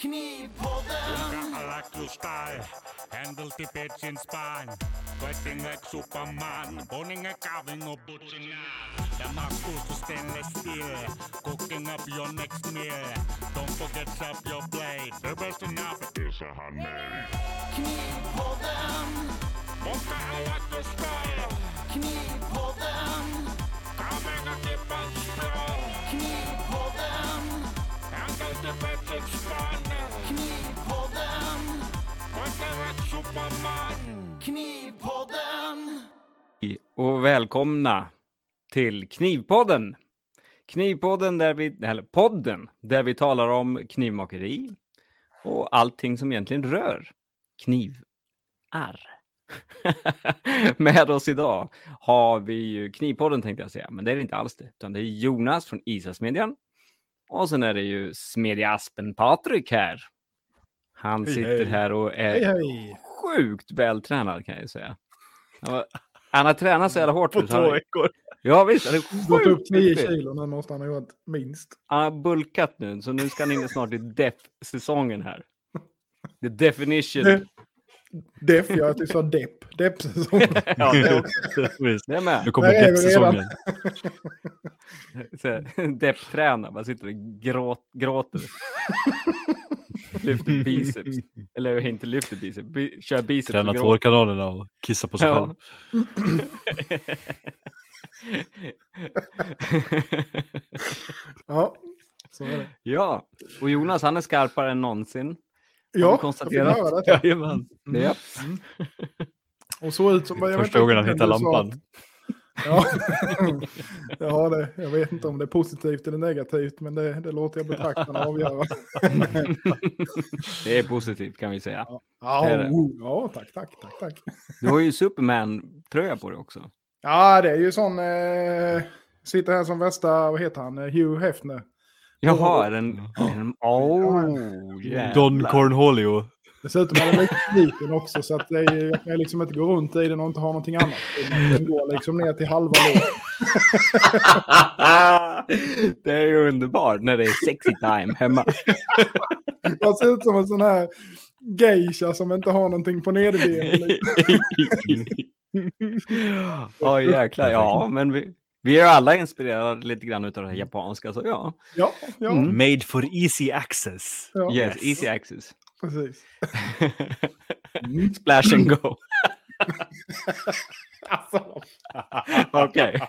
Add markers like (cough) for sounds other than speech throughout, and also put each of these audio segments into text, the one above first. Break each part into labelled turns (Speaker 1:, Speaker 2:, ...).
Speaker 1: Knipodden! Galaktuskai, händelti petsin spain. like superman, boninge kaving och butchingar. Tämä kuuluu er stainless steel. cooking up your next meal. Don't forget up your blade. the best enough is a handmade. Knipodden! Monka Galaktuskai! Knipodden! Knivpodden!
Speaker 2: och välkomna till Knivpodden. Knivpodden där vi, eller podden, där vi talar om knivmakeri och allting som egentligen rör knivar. (laughs) Med oss idag har vi ju Knivpodden tänkte jag säga, men det är det inte alls det, utan det är Jonas från Isasmedjan. Och sen är det ju Smedja Aspen Patrik här. Han
Speaker 3: Hej,
Speaker 2: sitter
Speaker 3: hej.
Speaker 2: här och är
Speaker 3: Hej, hej.
Speaker 2: Sjukt vältränad kan jag ju säga. Han var- Han har tränat så jävla hårt.
Speaker 3: På två veckor.
Speaker 2: Ja visst, han är
Speaker 3: Gått upp
Speaker 2: sjukt
Speaker 3: 10
Speaker 2: fit.
Speaker 3: kilo nu måste han ha gjort minst.
Speaker 2: Han har bulkat nu, så nu ska han in snart i def-säsongen här. The definition.
Speaker 3: Det- Depp, jag typ sa depp. Depp-säsong. (laughs)
Speaker 2: Ja, det, också. (laughs) det är med.
Speaker 4: Nu kommer deppsäsongen. (laughs)
Speaker 2: Depp-tränar, man sitter och gråt, gråter. Lyfter biceps. Eller inte lyfter biceps, bi, kör biceps
Speaker 4: Träna
Speaker 2: och gråter.
Speaker 4: tårkanalerna och kissa på sig
Speaker 2: Ja.
Speaker 4: själv. (laughs)
Speaker 3: Ja, så är det.
Speaker 2: ja, och Jonas han är skarpare än någonsin.
Speaker 3: Ja, jag fick
Speaker 2: konstaterat.
Speaker 3: höra detta. (laughs)
Speaker 4: Jajamän.
Speaker 3: Mm.
Speaker 2: Ja.
Speaker 3: Och så ut som...
Speaker 4: Första gången han hittar lampan.
Speaker 3: att- Ja. (laughs) ja, det. Jag vet inte om det är positivt eller negativt, men det, det låter jag betraktarna avgöra.
Speaker 2: Det är positivt kan vi säga.
Speaker 3: Ja, oh, ja, tack, tack, tack, tack.
Speaker 2: Du har ju Superman-tröja på dig också.
Speaker 3: Ja, det är ju sån... Eh, sitter här som värsta, vad heter han, Eh, Hugh Hefner.
Speaker 2: Jaha, är den... den oh,
Speaker 4: Don. Cornholio.
Speaker 3: Dessutom är den lite liten också så att det är, jag kan liksom inte gå runt i den och inte ha någonting annat. Den går liksom ner till halva låret. (laughs)
Speaker 2: det är ju underbart när det är sexy time hemma. (laughs)
Speaker 3: Jag ser ut som en sån här geisha som inte har någonting på nederbenen. (laughs)
Speaker 2: Oj jäklar, ja men vi, vi är alla inspirerade lite grann av det här japanska så ja.
Speaker 3: Ja, ja,
Speaker 2: Mm.
Speaker 4: Made for easy access.
Speaker 3: ja
Speaker 2: Yes, easy access.
Speaker 3: Precis. (laughs)
Speaker 2: Splash and go. (laughs)
Speaker 3: Alltså,
Speaker 2: Okej,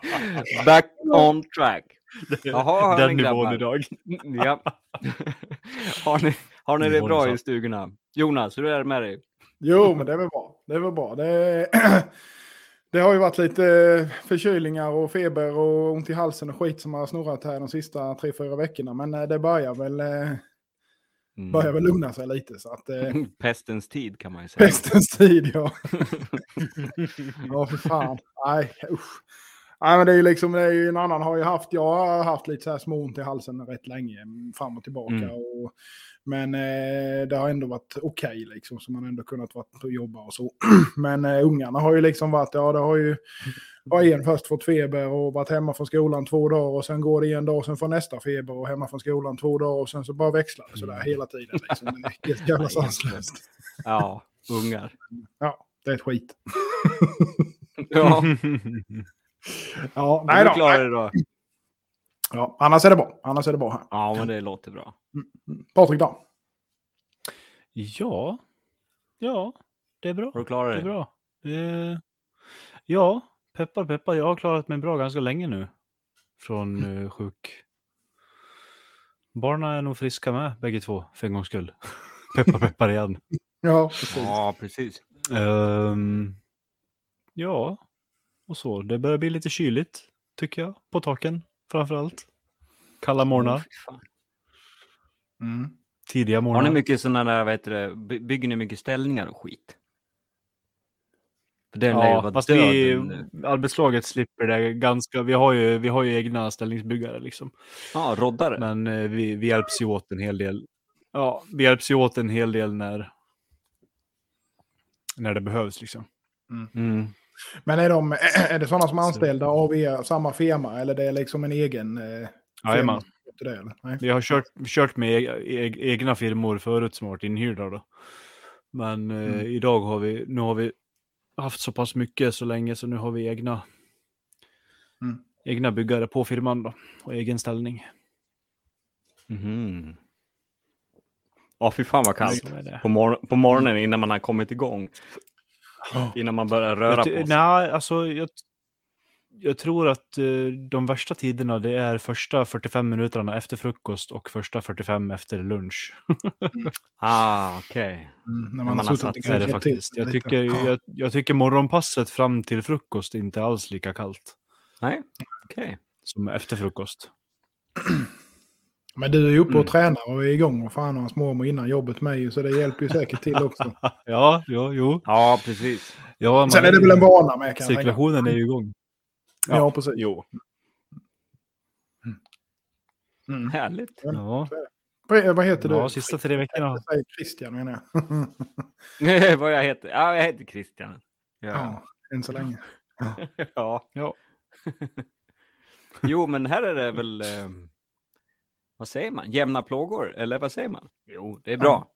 Speaker 2: back on track. Jaha,
Speaker 4: Den
Speaker 2: ni
Speaker 4: nivån idag.
Speaker 2: Ja. (laughs) har, ni, har ni det bra
Speaker 4: är
Speaker 2: i stugorna? Jonas, hur är det med dig?
Speaker 3: jo, men det är väl bra. Det är väl bra. Det, (clears throat) det har ju varit lite förkylningar och feber och ont i halsen och skit som har snurrat här de sista tre, fyra veckorna. Men eh, det börjar väl, eh,
Speaker 2: Mm.
Speaker 3: börjar väl lugna sig lite. Så att, eh, (laughs)
Speaker 2: Pestens tid kan man ju säga.
Speaker 3: Pestens tid, ja. (laughs) ja, för fan. Nej, usch. Nej, men det är ju liksom, det är ju en annan har ju haft, jag har haft lite så här små ont i halsen rätt länge, fram och tillbaka.
Speaker 2: Mm.
Speaker 3: Och, men eh, det har ändå varit okej liksom, så man har ändå kunnat vara och jobba och så. (clears throat) men eh, ungarna har ju liksom varit, ja det har ju, har en först fått feber och varit hemma från skolan två dagar och sen går det en dag och sen får nästa feber och hemma från skolan två dagar och sen så bara växlar det sådär hela tiden. Liksom. Det är helt jävla (laughs) sanslöst.
Speaker 2: Ja, ungar.
Speaker 3: Ja, det är ett skit. (laughs)
Speaker 2: Ja, (laughs)
Speaker 3: Ja,
Speaker 2: nej
Speaker 3: då.
Speaker 2: klarar det då.
Speaker 3: Ja, annars är det bra. Annars är det bra här.
Speaker 2: Ja, men det låter bra.
Speaker 3: Patrik då?
Speaker 4: Ja. Ja, det är bra.
Speaker 2: Har du klarat
Speaker 4: Det är bra. Eh, ja, peppar peppar. Jag har klarat mig bra ganska länge nu. Från eh, sjuk. Barnen är nog friska med bägge två för en gångs skull. (laughs) peppar peppar igen. (laughs)
Speaker 3: Ja, precis.
Speaker 2: Ja, precis.
Speaker 4: Ehm, ja, och så. Det börjar bli lite kyligt tycker jag. På taken framför allt. Kalla morgnar.
Speaker 3: Mm.
Speaker 4: tidiga
Speaker 2: Har
Speaker 4: morgnar.
Speaker 2: ni mycket sådana där, vad heter det, by- bygger ni mycket ställningar och skit? För den
Speaker 4: Ja, fast vi, arbetslaget slipper det ganska. Vi har ju, vi har ju egna ställningsbyggare liksom.
Speaker 2: Ja, roddare.
Speaker 4: Men eh, vi, vi hjälps ju åt en hel del. Ja, vi hjälps ju åt en hel del när, när det behövs liksom.
Speaker 2: Mm.
Speaker 3: Men är, de, (clears throat) är det sådana som är anställda av er, samma firma eller det är liksom en egen? Eh,
Speaker 4: Jajamän. Vi har kört, kört med e e egna firmor förut som har varit inhyrda då. Men eh,
Speaker 3: Mm.
Speaker 4: idag har vi, nu har vi haft så pass mycket så länge så nu har vi egna,
Speaker 3: Mm.
Speaker 4: egna byggare på firman då och egen ställning.
Speaker 2: Mhm. Ja, fy fan vad kallt. På, mor- på morgonen innan man har kommit igång. Innan man börjar röra
Speaker 4: Jag
Speaker 2: på sig.
Speaker 4: Nej, alltså jag, jag tror att eh, de värsta tiderna det är första 45 minuterna efter frukost och första 45 efter lunch. (laughs)
Speaker 2: Ah, okej.
Speaker 3: Mm, när
Speaker 2: man
Speaker 3: man,
Speaker 2: har
Speaker 3: har
Speaker 2: satt
Speaker 4: är det faktiskt. Jag tycker, jag, jag tycker morgonpasset fram till frukost inte är alls lika kallt
Speaker 2: Nej, okej.
Speaker 4: som efter frukost. (clears throat)
Speaker 3: Men du är ju uppe och
Speaker 4: Mm.
Speaker 3: tränar och är igång och fan och hans mormor innan jobbet med ju, så det hjälper ju säkert till också. (laughs)
Speaker 4: Ja, jo, jo.
Speaker 2: Ja, precis.
Speaker 4: Ja,
Speaker 3: Sen är det väl en vana med kan jag tänka.
Speaker 4: Cirkulationen är ju igång.
Speaker 3: Ja, precis.
Speaker 2: Jo,
Speaker 3: Mm.
Speaker 2: härligt.
Speaker 4: Ja,
Speaker 3: Vad- Vad heter du?
Speaker 4: ja sista tre veckorna.
Speaker 3: Jag Christian menar jag. (laughs)
Speaker 2: Vad jag heter? Ja, jag heter Christian. Ja.
Speaker 3: ja, än så länge. (laughs)
Speaker 2: ja.
Speaker 4: Ja.
Speaker 2: jo, men här är det väl... Eh, vad säger man? Jämna plågor? Eller vad säger man? Jo, det är bra.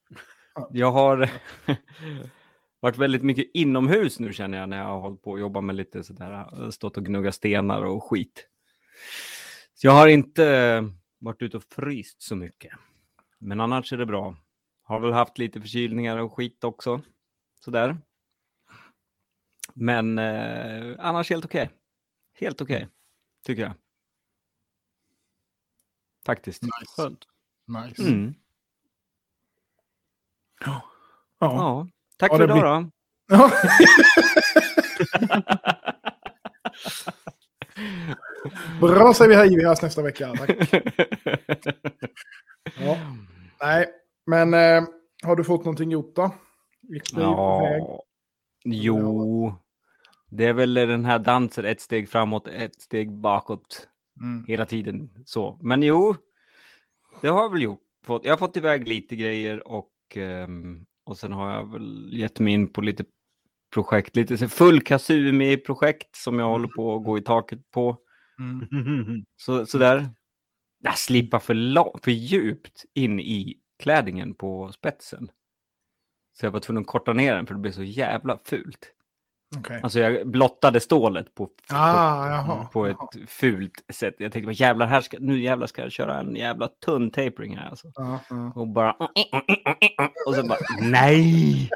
Speaker 3: Ja.
Speaker 2: Jag har (laughs) varit väldigt mycket inomhus nu känner jag när jag har hållit på att jobba med lite sådär, eh, stått och gnuggat stenar och skit. Så jag har inte eh, varit ute och fryst så mycket. Men annars är det bra. Har väl haft lite förkylningar och skit också. Sådär. Men eh, annars helt okej. Helt okej, tycker jag. Faktiskt.
Speaker 3: Nice.
Speaker 4: Skönt.
Speaker 3: Nice.
Speaker 2: Mm.
Speaker 3: Ja.
Speaker 2: Ja. Tack
Speaker 3: Ja,
Speaker 2: för idag
Speaker 3: blir-
Speaker 2: då.
Speaker 3: Ja. (laughs) Bra säger vi hej, vi hörs nästa vecka. Tack. (laughs) Ja. Nej, men eh, har du fått någonting gjort då?
Speaker 2: Ja. Jo, det är väl den här dansen, ett steg framåt, ett steg bakåt
Speaker 3: Mm.
Speaker 2: hela tiden så. Men jo, det har jag väl gjort. Jag har fått iväg lite grejer och, ehm, och sen har jag väl gett mig in på lite projekt, lite så full Kasumi-projekt som jag håller på att gå i taket på.
Speaker 3: Mm. (laughs)
Speaker 2: Så, sådär. Jag slipar för, lång, för djupt in i klädningen på spetsen. Så jag var tvungen att korta ner den för det blev så jävla fult.
Speaker 3: Okej.
Speaker 2: Alltså jag blottade stålet på,
Speaker 3: Ah,
Speaker 2: på,
Speaker 3: jaha,
Speaker 2: på ett
Speaker 3: jaha.
Speaker 2: fult sätt. Jag tänkte, jävlar, här ska, nu jävlar ska jag köra en jävla tunn tapering här alltså.
Speaker 3: Ja, ja.
Speaker 2: Och bara... Och sen bara, nej!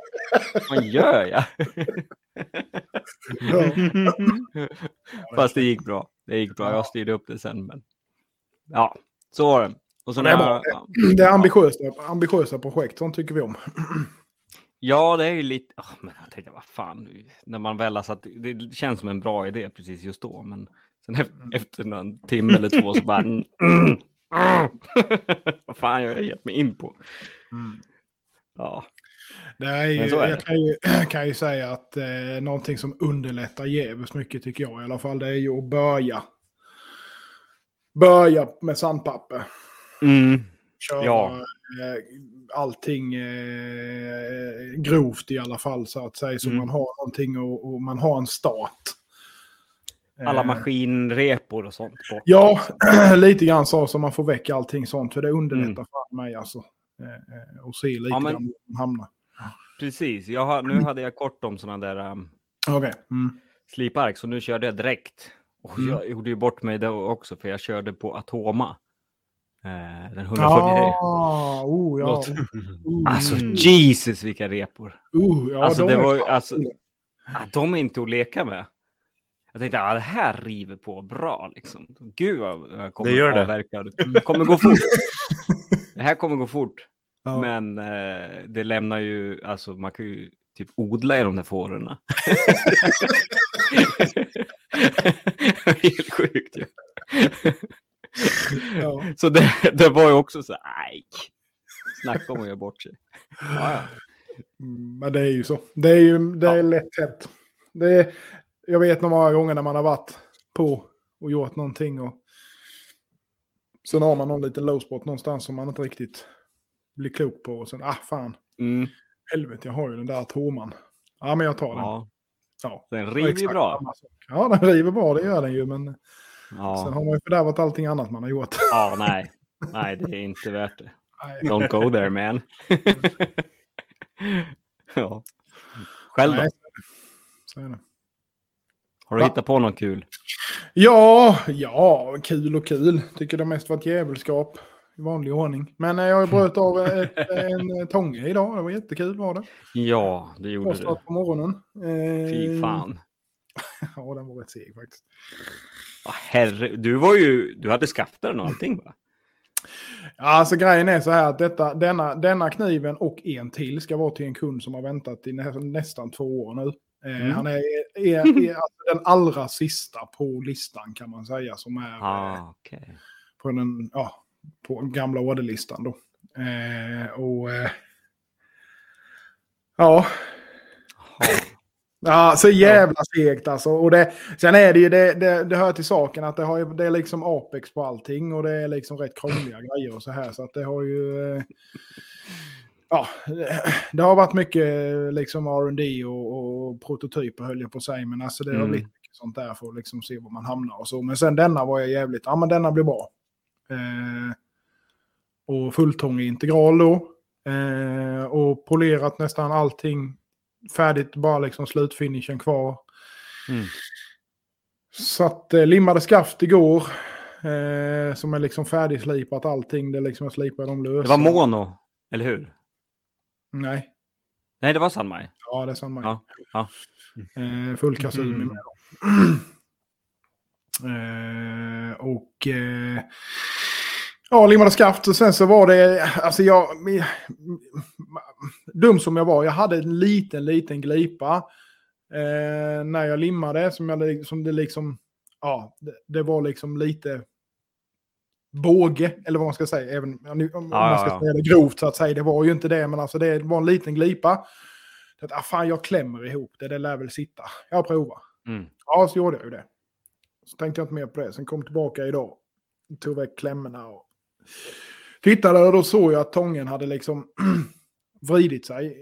Speaker 2: Vad gör jag?
Speaker 3: Ja. (laughs)
Speaker 2: Fast det gick bra. Det gick bra. Jag styrde upp det sen. Men... Ja, så var det. Och så
Speaker 3: Det är
Speaker 2: jag, (clears throat)
Speaker 3: Det är ambitiösa, ambitiösa projekt, sånt tycker vi om. (clears throat)
Speaker 2: Ja, det är ju lite... åh, men jag tänkte, vad fan, när man väl har satt... Det känns som en bra idé precis just då, men sen efter, efter någon timme eller två så bara... Mm, mm, mm. vad fan jag har gett mig in på? Ja, så är det.
Speaker 3: jag kan ju, (clears throat) kan ju säga att eh, någonting som underlättar jävligt mycket tycker jag i alla fall, det är ju att börja. Börja med sandpapper.
Speaker 2: mm,
Speaker 3: Köra
Speaker 2: Ja.
Speaker 3: Eh, allting eh, grovt i alla fall så att säga. Så
Speaker 2: Mm.
Speaker 3: man har någonting och, och man har en start.
Speaker 2: alla
Speaker 3: Eh,
Speaker 2: maskinrepor och sånt. På.
Speaker 3: Ja, (clears throat) lite grann så som man får väck allting sånt. För det underlättar
Speaker 2: Mm.
Speaker 3: för mig alltså. Och se lite
Speaker 2: Ja, men-
Speaker 3: grann var man hamnar.
Speaker 2: Precis, jag har, nu hade jag kort om sådana där um,
Speaker 3: Okej. Mm.
Speaker 2: slipark, så nu körde jag direkt. Och
Speaker 3: Mm.
Speaker 2: jag gjorde ju bort mig då också, för jag körde på Atoma. Eh, den 140.
Speaker 3: Ah, oh, ja.
Speaker 4: Låt.
Speaker 3: Oh,
Speaker 2: Alltså
Speaker 4: Mm.
Speaker 2: Jesus vilka repor!
Speaker 3: oh, ja,
Speaker 2: alltså,
Speaker 3: de
Speaker 2: det
Speaker 3: är
Speaker 2: var ju-
Speaker 3: fan
Speaker 2: alltså-. Ah, de är inte att leka med. Jag tänkte, ah, det här river på bra liksom. Gud vad jag kommer
Speaker 4: Det gör det.
Speaker 2: avverka. Det kommer gå fort. (laughs) det här kommer gå fort.
Speaker 3: Ja.
Speaker 2: Men eh, det lämnar ju, alltså man kan ju typ odla i de där fårorna. (laughs) (laughs) Helt sjukt ju.
Speaker 3: Ja.
Speaker 2: Så det, det var ju också så, nej. Snacka om att göra bort sig. Ja, ja.
Speaker 3: Mm, Men det är ju så. Det är ju det är
Speaker 2: Ja.
Speaker 3: lätt hänt. Det är, jag vet många gånger när man har varit på och gjort någonting och sen har man någon liten low spot någonstans som man inte riktigt blir klok på och sen, ah fan,
Speaker 2: Mm,
Speaker 3: helvete jag har ju den där atoman. Ja men jag tar den.
Speaker 2: ja.
Speaker 3: Ja.
Speaker 2: Den river ju bra.
Speaker 3: Ja den river bra, det gör den ju men sen
Speaker 2: Ja,
Speaker 3: har man ju fördärvat allting annat man har gjort.
Speaker 2: ja nej. nej, det är inte värt det.
Speaker 3: Nej.
Speaker 2: Don't go there man. ja. Själv då?
Speaker 3: Nej, så är det.
Speaker 2: Har du
Speaker 3: Va?
Speaker 2: hittat på något kul?
Speaker 3: Ja, ja, kul och kul. Tycker det mest var ett djävulskap i vanlig ordning. Men eh, jag bröt av ett, (laughs) en tånge idag. Det var jättekul var det.
Speaker 2: Ja, det gjorde du.
Speaker 3: på morgonen. Eh,
Speaker 2: Fy fan. (laughs)
Speaker 3: Ja, den var rätt seg faktiskt.
Speaker 2: Ja, herre, du var ju, du hade skaften och allting va?
Speaker 3: Ja, alltså grejen är så här att detta, denna, denna kniven och en till ska vara till en kund som har väntat i nä, nästan två år nu. Eh,
Speaker 2: Mm.
Speaker 3: Han är, är, är alltså den allra sista på listan kan man säga som är eh,
Speaker 2: Ah, okej.
Speaker 3: på den ja, på gamla orderlistan då. Eh, och eh, ja. Ja, så jävla segt alltså. Och det, sen är det ju, det, det, det hör till saken att det, har ju, det är liksom Apex på allting och det är liksom rätt krångliga (laughs) grejer och så här. Så att det har ju... eh, Ja, det har varit mycket liksom R&D och, och prototyper höll jag på att säga. Men alltså det har
Speaker 2: Mm.
Speaker 3: blivit mycket sånt där för att liksom se var man hamnar och så. Men sen denna var jag jävligt, ja men denna blir bra. Eh, och fulltångig integral då. Eh, och polerat nästan allting färdigt, bara liksom slutfinishen kvar.
Speaker 2: Mm.
Speaker 3: Så att eh, limmade skaft igår. Eh, som är liksom färdigslipat allting. Det liksom jag slipar dem lösa.
Speaker 2: Det var mono, eller hur?
Speaker 3: Nej,
Speaker 2: Nej, det var Sanmai.
Speaker 3: ja det är samma.
Speaker 2: Ja, ja.
Speaker 3: Eh, full kasumi
Speaker 4: Mm.
Speaker 3: med (clears throat) eh, och eh, ja, limmade skaft och sen så var det, alltså jag, dum som jag var, jag hade en liten, liten glipa eh, när jag limmade som, jag, som det liksom, ja, det, det var liksom lite båge, eller vad man ska säga, även om om
Speaker 2: Ja,
Speaker 3: man ska
Speaker 2: ja,
Speaker 3: säga det grovt så att säga, det var ju inte det, men alltså det var en liten glipa. Att, ah, fan, jag klämmer ihop det, det lär väl sitta. Jag provar.
Speaker 2: Mm.
Speaker 3: Ja, så gjorde jag ju det. Så tänkte jag inte mer på det. Sen kom tillbaka idag. Tog väck klämmorna och tittade och då såg jag att tången hade liksom (clears throat) vridit sig.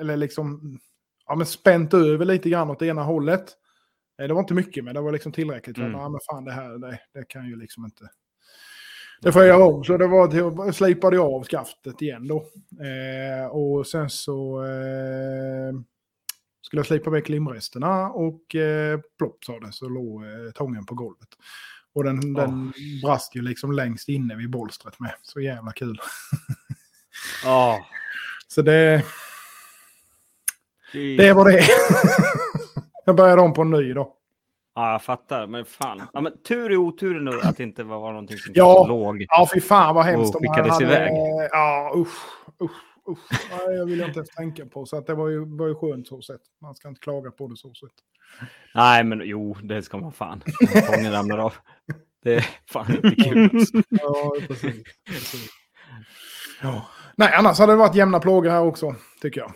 Speaker 3: Eller liksom ja, men spänt över lite grann åt ena hållet. Eh, Det var inte mycket, men det var liksom tillräckligt.
Speaker 2: Mm.
Speaker 3: Ja, men fan, det här det, det kan ju liksom inte... Det får jag göra om. Så det var till, slipade jag av skaftet igen då. Eh, och sen så eh, skulle jag slipa väck limresterna och eh, plopp sa det så låg eh, tången på golvet. Och den, den brast ju liksom längst inne vid bolstret med. Så jävla kul. (laughs)
Speaker 2: Ja,
Speaker 3: Så det,
Speaker 2: fy-
Speaker 3: det var det. (laughs) jag började om på en ny då.
Speaker 2: ja, jag fattar. Men fan. Ja, men tur i oturen att det inte var någonting som
Speaker 3: Ja.
Speaker 2: låg.
Speaker 3: Ja, fy fan vad hemskt.
Speaker 2: Och skickades iväg.
Speaker 3: Ja, usch, usch, usch. Nej, jag vill inte ens tänka på. Så att det var ju, var ju skönt så sett. Man ska inte klaga på det så sett.
Speaker 2: Nej, men jo, det ska man fan. Tången ramlar av. Det är fan inte kul. alltså.
Speaker 3: Ja, precis. precis. Ja. Nej, annars hade det varit jämna plågor här också, tycker jag.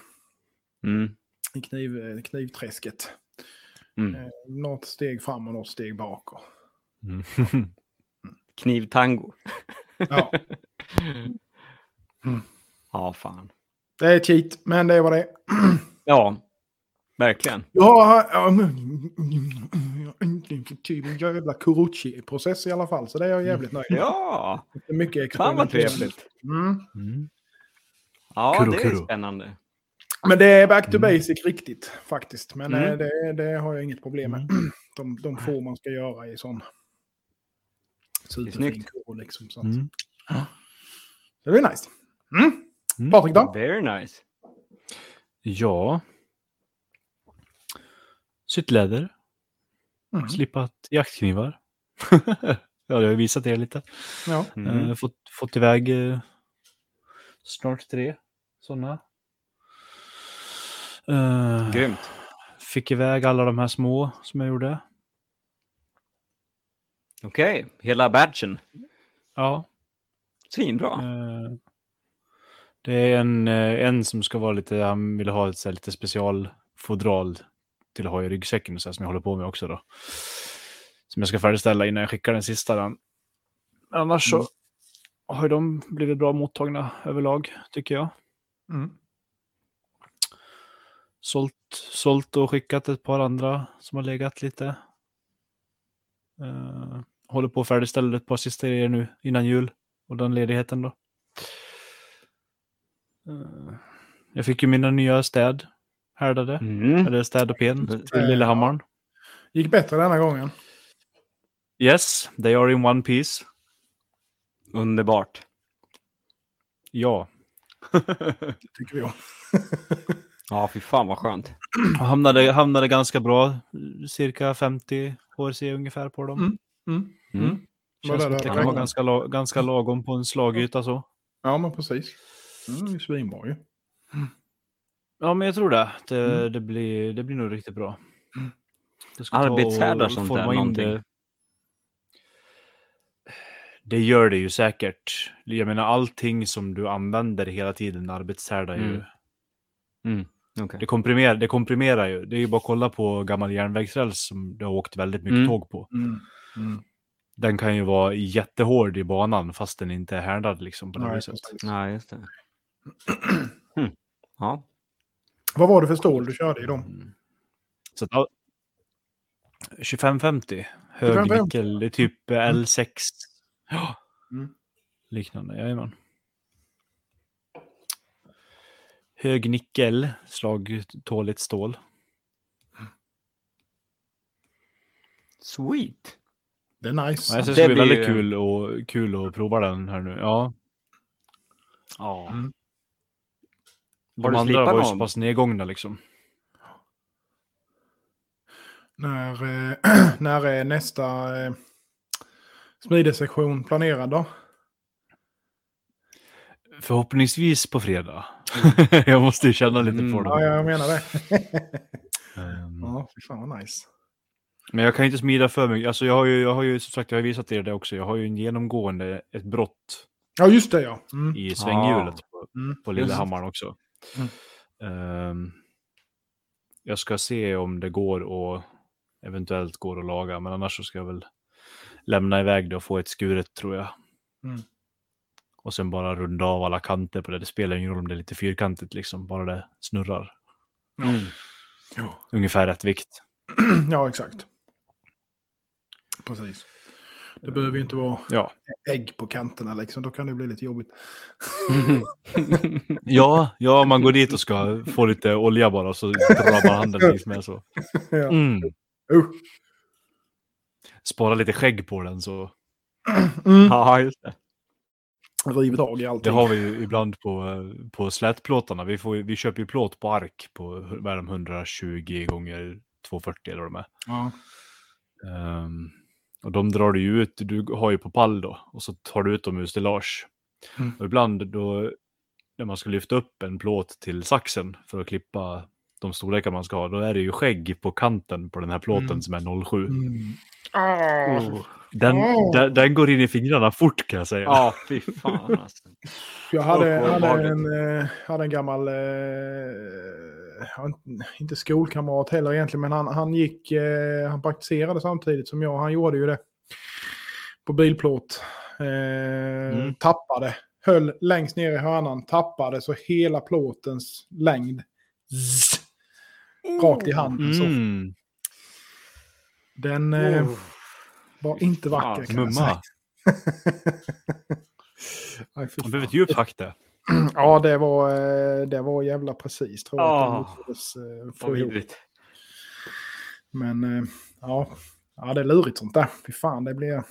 Speaker 2: Mm.
Speaker 3: I kniv, knivträsket.
Speaker 2: Mm.
Speaker 3: Eh, något steg fram och något steg bak. Och,
Speaker 4: Mm. (laughs)
Speaker 2: Knivtango.
Speaker 3: ja, (laughs)
Speaker 2: Ja, fan.
Speaker 3: det är cheat, men det var det. (clears throat)
Speaker 2: Ja, verkligen.
Speaker 3: Ja, en jävla Kuruchi-process i alla fall, så det är jag jävligt nöjd med.
Speaker 2: Ja,
Speaker 3: Det är mycket
Speaker 2: fan vad trevligt.
Speaker 3: Mm.
Speaker 4: Mm.
Speaker 2: Ja,
Speaker 4: Kuro,
Speaker 2: det är
Speaker 4: kuro.
Speaker 2: spännande.
Speaker 3: Men det är back to
Speaker 4: Mm.
Speaker 3: basic riktigt faktiskt. Men
Speaker 2: Mm.
Speaker 3: eh, det, det har jag inget problem med. (clears throat) De, de få man ska göra i sån superfin kuro liksom. Så att,
Speaker 4: Mm.
Speaker 3: Det blir nice. Mm.
Speaker 4: Mm.
Speaker 3: Patrik då?
Speaker 2: Very nice.
Speaker 4: Ja. Sytt läder.
Speaker 3: Mm.
Speaker 4: Slipat jaktknivar. (laughs) ja, det har jag visat er lite.
Speaker 3: Ja.
Speaker 2: Mm.
Speaker 4: Eh, fått, fått iväg eh, snart tre sådana. Uh,
Speaker 2: Grymt.
Speaker 4: fick iväg alla de här små som jag gjorde.
Speaker 2: Okej, hela batchen.
Speaker 4: Ja.
Speaker 2: Svinbra.
Speaker 4: eh, det är en, eh, en som ska vara lite, han ville ha ett så här, lite specialfodral till att ha i ryggsäcken så här, som jag håller på med också då. Som jag ska färdigställa innan jag skickar den sista. Den. Annars så har ju de blivit bra mottagna överlag, tycker jag.
Speaker 3: Mm.
Speaker 4: Sålt, sålt och skickat ett par andra som har legat lite. Eh, håller på att färdigställa ett par sista grejer nu innan jul. och den ledigheten då. Eh, Jag fick ju mina nya städ härdade,
Speaker 2: Mm.
Speaker 4: eller städ och pen till Lillehammaren.
Speaker 3: Gick bättre denna gången.
Speaker 4: Yes, they are in one piece.
Speaker 2: Underbart.
Speaker 4: Ja.
Speaker 3: Tycker vi om. (laughs)
Speaker 2: Ja, fy fan vad skönt.
Speaker 4: Hamnade, hamnade ganska bra, cirka 50 HRC ungefär på dem.
Speaker 3: Mm. Mm.
Speaker 2: Mm.
Speaker 3: Mm.
Speaker 4: Känns
Speaker 3: det
Speaker 4: det kan vara ganska, ganska lagom på en slagyta så.
Speaker 3: Ja, men precis. Mm, det är ju svinbra ju.
Speaker 4: Ja, men jag tror det. Det,
Speaker 3: Mm.
Speaker 4: det, blir, det blir nog riktigt bra.
Speaker 3: Mm.
Speaker 2: Arbetshärdar sånt där,
Speaker 4: in
Speaker 2: någonting?
Speaker 4: Det. (sighs) det gör det ju säkert. Jag menar allting som du använder hela tiden arbetshärdar ju.
Speaker 2: Mm. Mm. Okej.
Speaker 4: Det, komprimerar, det komprimerar ju. Det är ju bara att kolla på gammal järnvägsräls som det har åkt väldigt mycket
Speaker 2: Mm.
Speaker 4: tåg på.
Speaker 3: Mm. Mm.
Speaker 4: Den kan ju vara jättehård i banan fast den inte är härdad liksom på det
Speaker 3: Nej,
Speaker 4: viset.
Speaker 2: Ja, just det. Mm. Ja.
Speaker 3: Vad var det för stål du körde i dem?
Speaker 4: Så att, ja, 2550, hög
Speaker 3: 2550.
Speaker 4: nickel, det är typ eh,
Speaker 3: Mm.
Speaker 4: L6. Ja,
Speaker 3: Mm.
Speaker 4: liknande, jajamän. Hög nickel, slagtåligt stål.
Speaker 2: Sweet.
Speaker 3: Det är nice.
Speaker 4: Ja, jag
Speaker 2: det
Speaker 4: det
Speaker 2: blir
Speaker 4: väldigt kul, och, kul att prova den här nu. Ja,
Speaker 2: Ja.
Speaker 3: Mm.
Speaker 2: Har
Speaker 4: de
Speaker 2: du
Speaker 4: andra var ju så pass nedgångna liksom.
Speaker 3: När, eh, (clears throat) när är nästa eh, smidesektion planerad då?
Speaker 4: Förhoppningsvis på fredag. (laughs) jag måste ju känna lite
Speaker 2: Mm.
Speaker 4: på
Speaker 3: Ja, jag menar det.
Speaker 4: Ehm, (laughs) (laughs)
Speaker 3: ja, fy fan vad nice.
Speaker 4: Men jag kan inte smida för mycket. Alltså jag har ju, jag har ju som sagt, jag har visat er det också. Jag har ju en genomgående, ett brott
Speaker 3: Ja, just det ja. Mm.
Speaker 4: i svänghjulet på,
Speaker 3: Mm.
Speaker 4: på Lillehammaren också.
Speaker 3: Mm.
Speaker 4: Ehm, jag ska se om det går och eventuellt går att laga, men annars så ska jag väl lämna iväg det och få ett skuret tror jag.
Speaker 3: Mm.
Speaker 4: Och sen bara runda av alla kanter på det. Det spelar ingen roll om det är lite fyrkantigt liksom, bara det snurrar.
Speaker 2: Mm.
Speaker 4: Ungefär rätt vikt. (clears throat)
Speaker 3: ja, exakt. Precis. Det behöver ju inte vara
Speaker 4: Ja,
Speaker 3: ägg på kanterna liksom. Då kan det bli lite jobbigt. (laughs) (laughs)
Speaker 4: ja, ja man går dit och ska få lite olja bara så drar man handen längs med så. Mm. Spara lite skägg på den så.
Speaker 3: Mm.
Speaker 2: ja, just det.
Speaker 3: Tag i
Speaker 4: Det har vi ju ibland på, på slätplåtarna. Vi, får, vi köper ju plåt på ark på vad är de, 120 gånger 240 eller vad de är.
Speaker 3: Ja.
Speaker 4: Ehm, och de drar du ju ut, du har ju på pall då, och så tar du ut dem ur stellage.
Speaker 3: Mm.
Speaker 4: Och ibland då, när man ska lyfta upp en plåt till saxen för att klippa de storlekar man ska ha, då är det ju skägg på kanten på den här plåten
Speaker 3: Mm.
Speaker 4: som är 07.
Speaker 3: Mm. Ah,
Speaker 4: Den,
Speaker 3: Åh.
Speaker 4: den, den går in i fingrarna fort kan jag säga.
Speaker 2: Ja, fy fan alltså.
Speaker 3: Jag hade,
Speaker 2: vad
Speaker 3: hade, en, eh, hade en gammal, eh, inte skolkamrat heller egentligen, men han, han gick, eh, han praktiserade samtidigt som jag. Han gjorde ju det på bilplåt. Eh,
Speaker 4: Mm.
Speaker 3: Tappade, höll längst ner i hörnan, tappade så hela plåtens längd zzz, rakt i handen. Så
Speaker 4: Mm.
Speaker 3: den eh,
Speaker 2: Oh.
Speaker 3: var inte vacker
Speaker 2: Ja,
Speaker 3: kan jag säga.
Speaker 4: Mumma. (laughs)
Speaker 3: Aj, fan.
Speaker 4: ett djupt hack där. (clears throat)
Speaker 3: Ja, det var, eh, det var jävla precis tror jag. att de
Speaker 2: Ah.
Speaker 3: eh. Men eh, ja. ja, det är lurigt sånt där. Fy fan, det blir...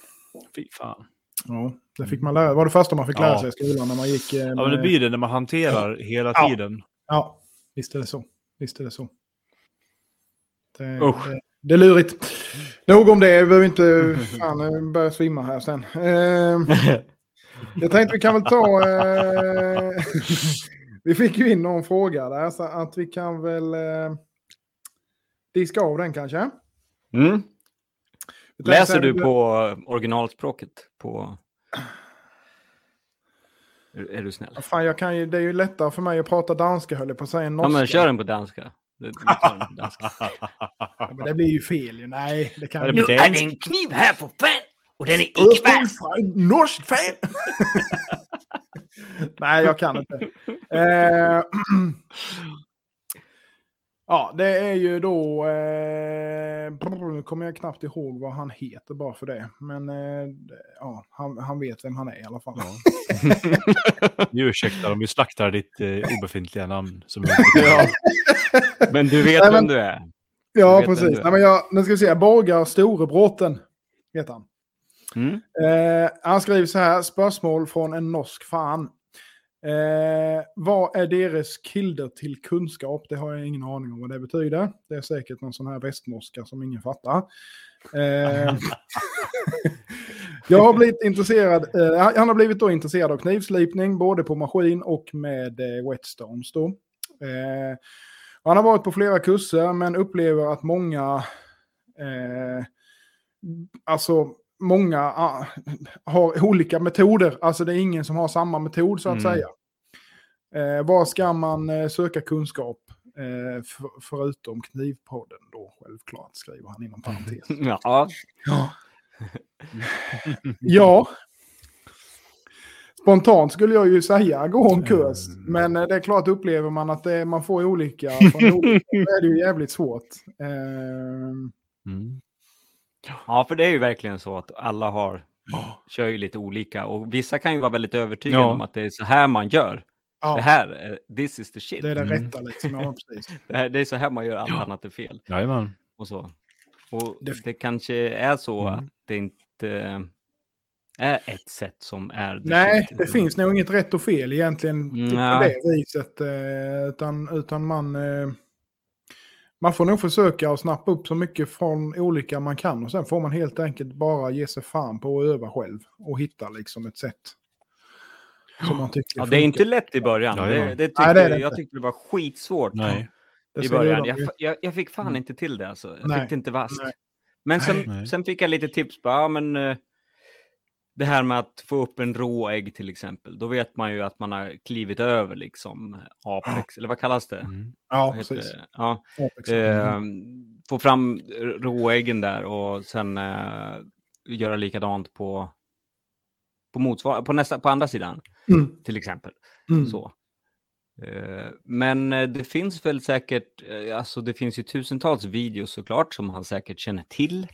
Speaker 4: Fy fan.
Speaker 3: Ja, det fick man lära var det första man fick lära sig i skolan när man gick... eh,
Speaker 4: Ja, men det
Speaker 3: med-
Speaker 4: blir det när man hanterar hela tiden.
Speaker 3: Ja, visst är det så. Visst är det så. Det,
Speaker 2: Usch.
Speaker 3: det, det är lurigt. Nog om det, vi behöver inte (laughs) fan, börja svimma här sen. Eh, (laughs) jag tänkte vi kan väl ta... Eh, (laughs) vi fick ju in någon fråga där, så att vi kan väl eh, diska av den kanske.
Speaker 2: Mm. Läser du på originalspråket? På... Är, är du snäll?
Speaker 3: Fan, jag kan ju, det är ju lättare för mig att prata danska höll jag på att säga än
Speaker 2: Ja,
Speaker 3: norska.
Speaker 2: men kör den på danska. Det, på danska. (laughs)
Speaker 3: Ja, men det blir ju fel ju. Nej, det kan
Speaker 4: blir-
Speaker 5: Nu är det en kniv här för fan och den är icke vass.
Speaker 3: Norskt fel! (laughs) Nej, jag kan inte. Eh, (clears throat) ja, det är ju då... Eh, nu kommer jag knappt ihåg vad han heter bara för det. Men eh, ja, han, han vet vem han är i alla fall.
Speaker 4: Ja. (laughs) Vi ursäktar om vi slaktar ditt eh, obefintliga namn. Som
Speaker 2: Ja. Men du vet
Speaker 3: Nej,
Speaker 2: vem
Speaker 3: men-
Speaker 2: du är.
Speaker 3: Ja,
Speaker 2: vet vem
Speaker 3: precis.
Speaker 2: du.
Speaker 3: Nej, men jag, nu ska vi se. Borgar Storebråten heter han.
Speaker 2: Mm.
Speaker 3: Eh, han skriver så här, spörsmål från en norsk fan. Eh, vad är deras kilder till kunskap? Det har jag ingen aning om vad det betyder. Det är säkert någon sån här västnorska som ingen fattar. Eh, (laughs) jag har blivit intresserad, eh, han har blivit då intresserad av knivslipning, både på maskin och med eh, whetstones då. Eh, han har varit på flera kurser men upplever att många, eh, alltså många ah, har olika metoder. Alltså det är ingen som har samma metod så att
Speaker 2: Mm.
Speaker 3: säga. Eh, var ska man eh, söka kunskap? Eh, för, förutom knivpodden då, självklart, skriver han inom parentes. (laughs)
Speaker 2: Ja,
Speaker 3: Ja. ja. Spontant skulle jag ju säga gå en kurs. Men eh, det är klart upplever man att det, man får olika (laughs) från olika så är det ju jävligt svårt. Ehm,
Speaker 4: Mm.
Speaker 2: Ja, för det är ju verkligen så att alla har, kör ju lite olika. Och vissa kan ju vara väldigt övertygade
Speaker 4: Ja.
Speaker 2: om att det är så här man gör.
Speaker 3: ja,
Speaker 2: Det här, är- this is the shit.
Speaker 3: det är det
Speaker 4: Mm.
Speaker 3: rätta liksom. Ja, precis. (laughs)
Speaker 2: Det, här, det är så här man gör, allt annat är fel.
Speaker 4: Jajamän.
Speaker 2: Och så. Och
Speaker 3: Det-
Speaker 2: det, kanske är så
Speaker 4: Mm.
Speaker 2: att det inte är ett sätt som är... the
Speaker 3: Nej, det finns nog inget rätt och fel egentligen på det viset. eh, Utan, utan man, eh, man får nog försöka att snappa upp så mycket från olika man kan. Och sen får man helt enkelt bara ge sig fan på att öva själv. Och hitta liksom ett sätt. Som man tycker
Speaker 2: Ja, det är inte lätt i början.
Speaker 4: Jajamän.
Speaker 2: Det, det tyckte,
Speaker 3: Nej, det är det
Speaker 2: jag tyckte det var skitsvårt
Speaker 4: Nej.
Speaker 2: I början. Jag, jag, jag fick fan
Speaker 3: Mm.
Speaker 2: inte till det alltså. Jag
Speaker 3: Nej.
Speaker 2: fick det inte vasst. Men sen, sen fick jag lite tips på, ja men eh, det här med att få upp en råägg till exempel. Då vet man ju att man har klivit över liksom apex, eller vad kallas det?
Speaker 4: Mm.
Speaker 3: Ja, precis.
Speaker 2: det? Ja,
Speaker 3: Apex.
Speaker 2: eh, få fram råäggen där och sen eh, göra likadant på på, motsvar- på, nästa, på andra sidan
Speaker 3: Mm.
Speaker 2: till exempel.
Speaker 3: Mm.
Speaker 2: Så. Eh, Men eh, det finns väl säkert, eh, alltså det finns ju tusentals videos såklart som han säkert känner till.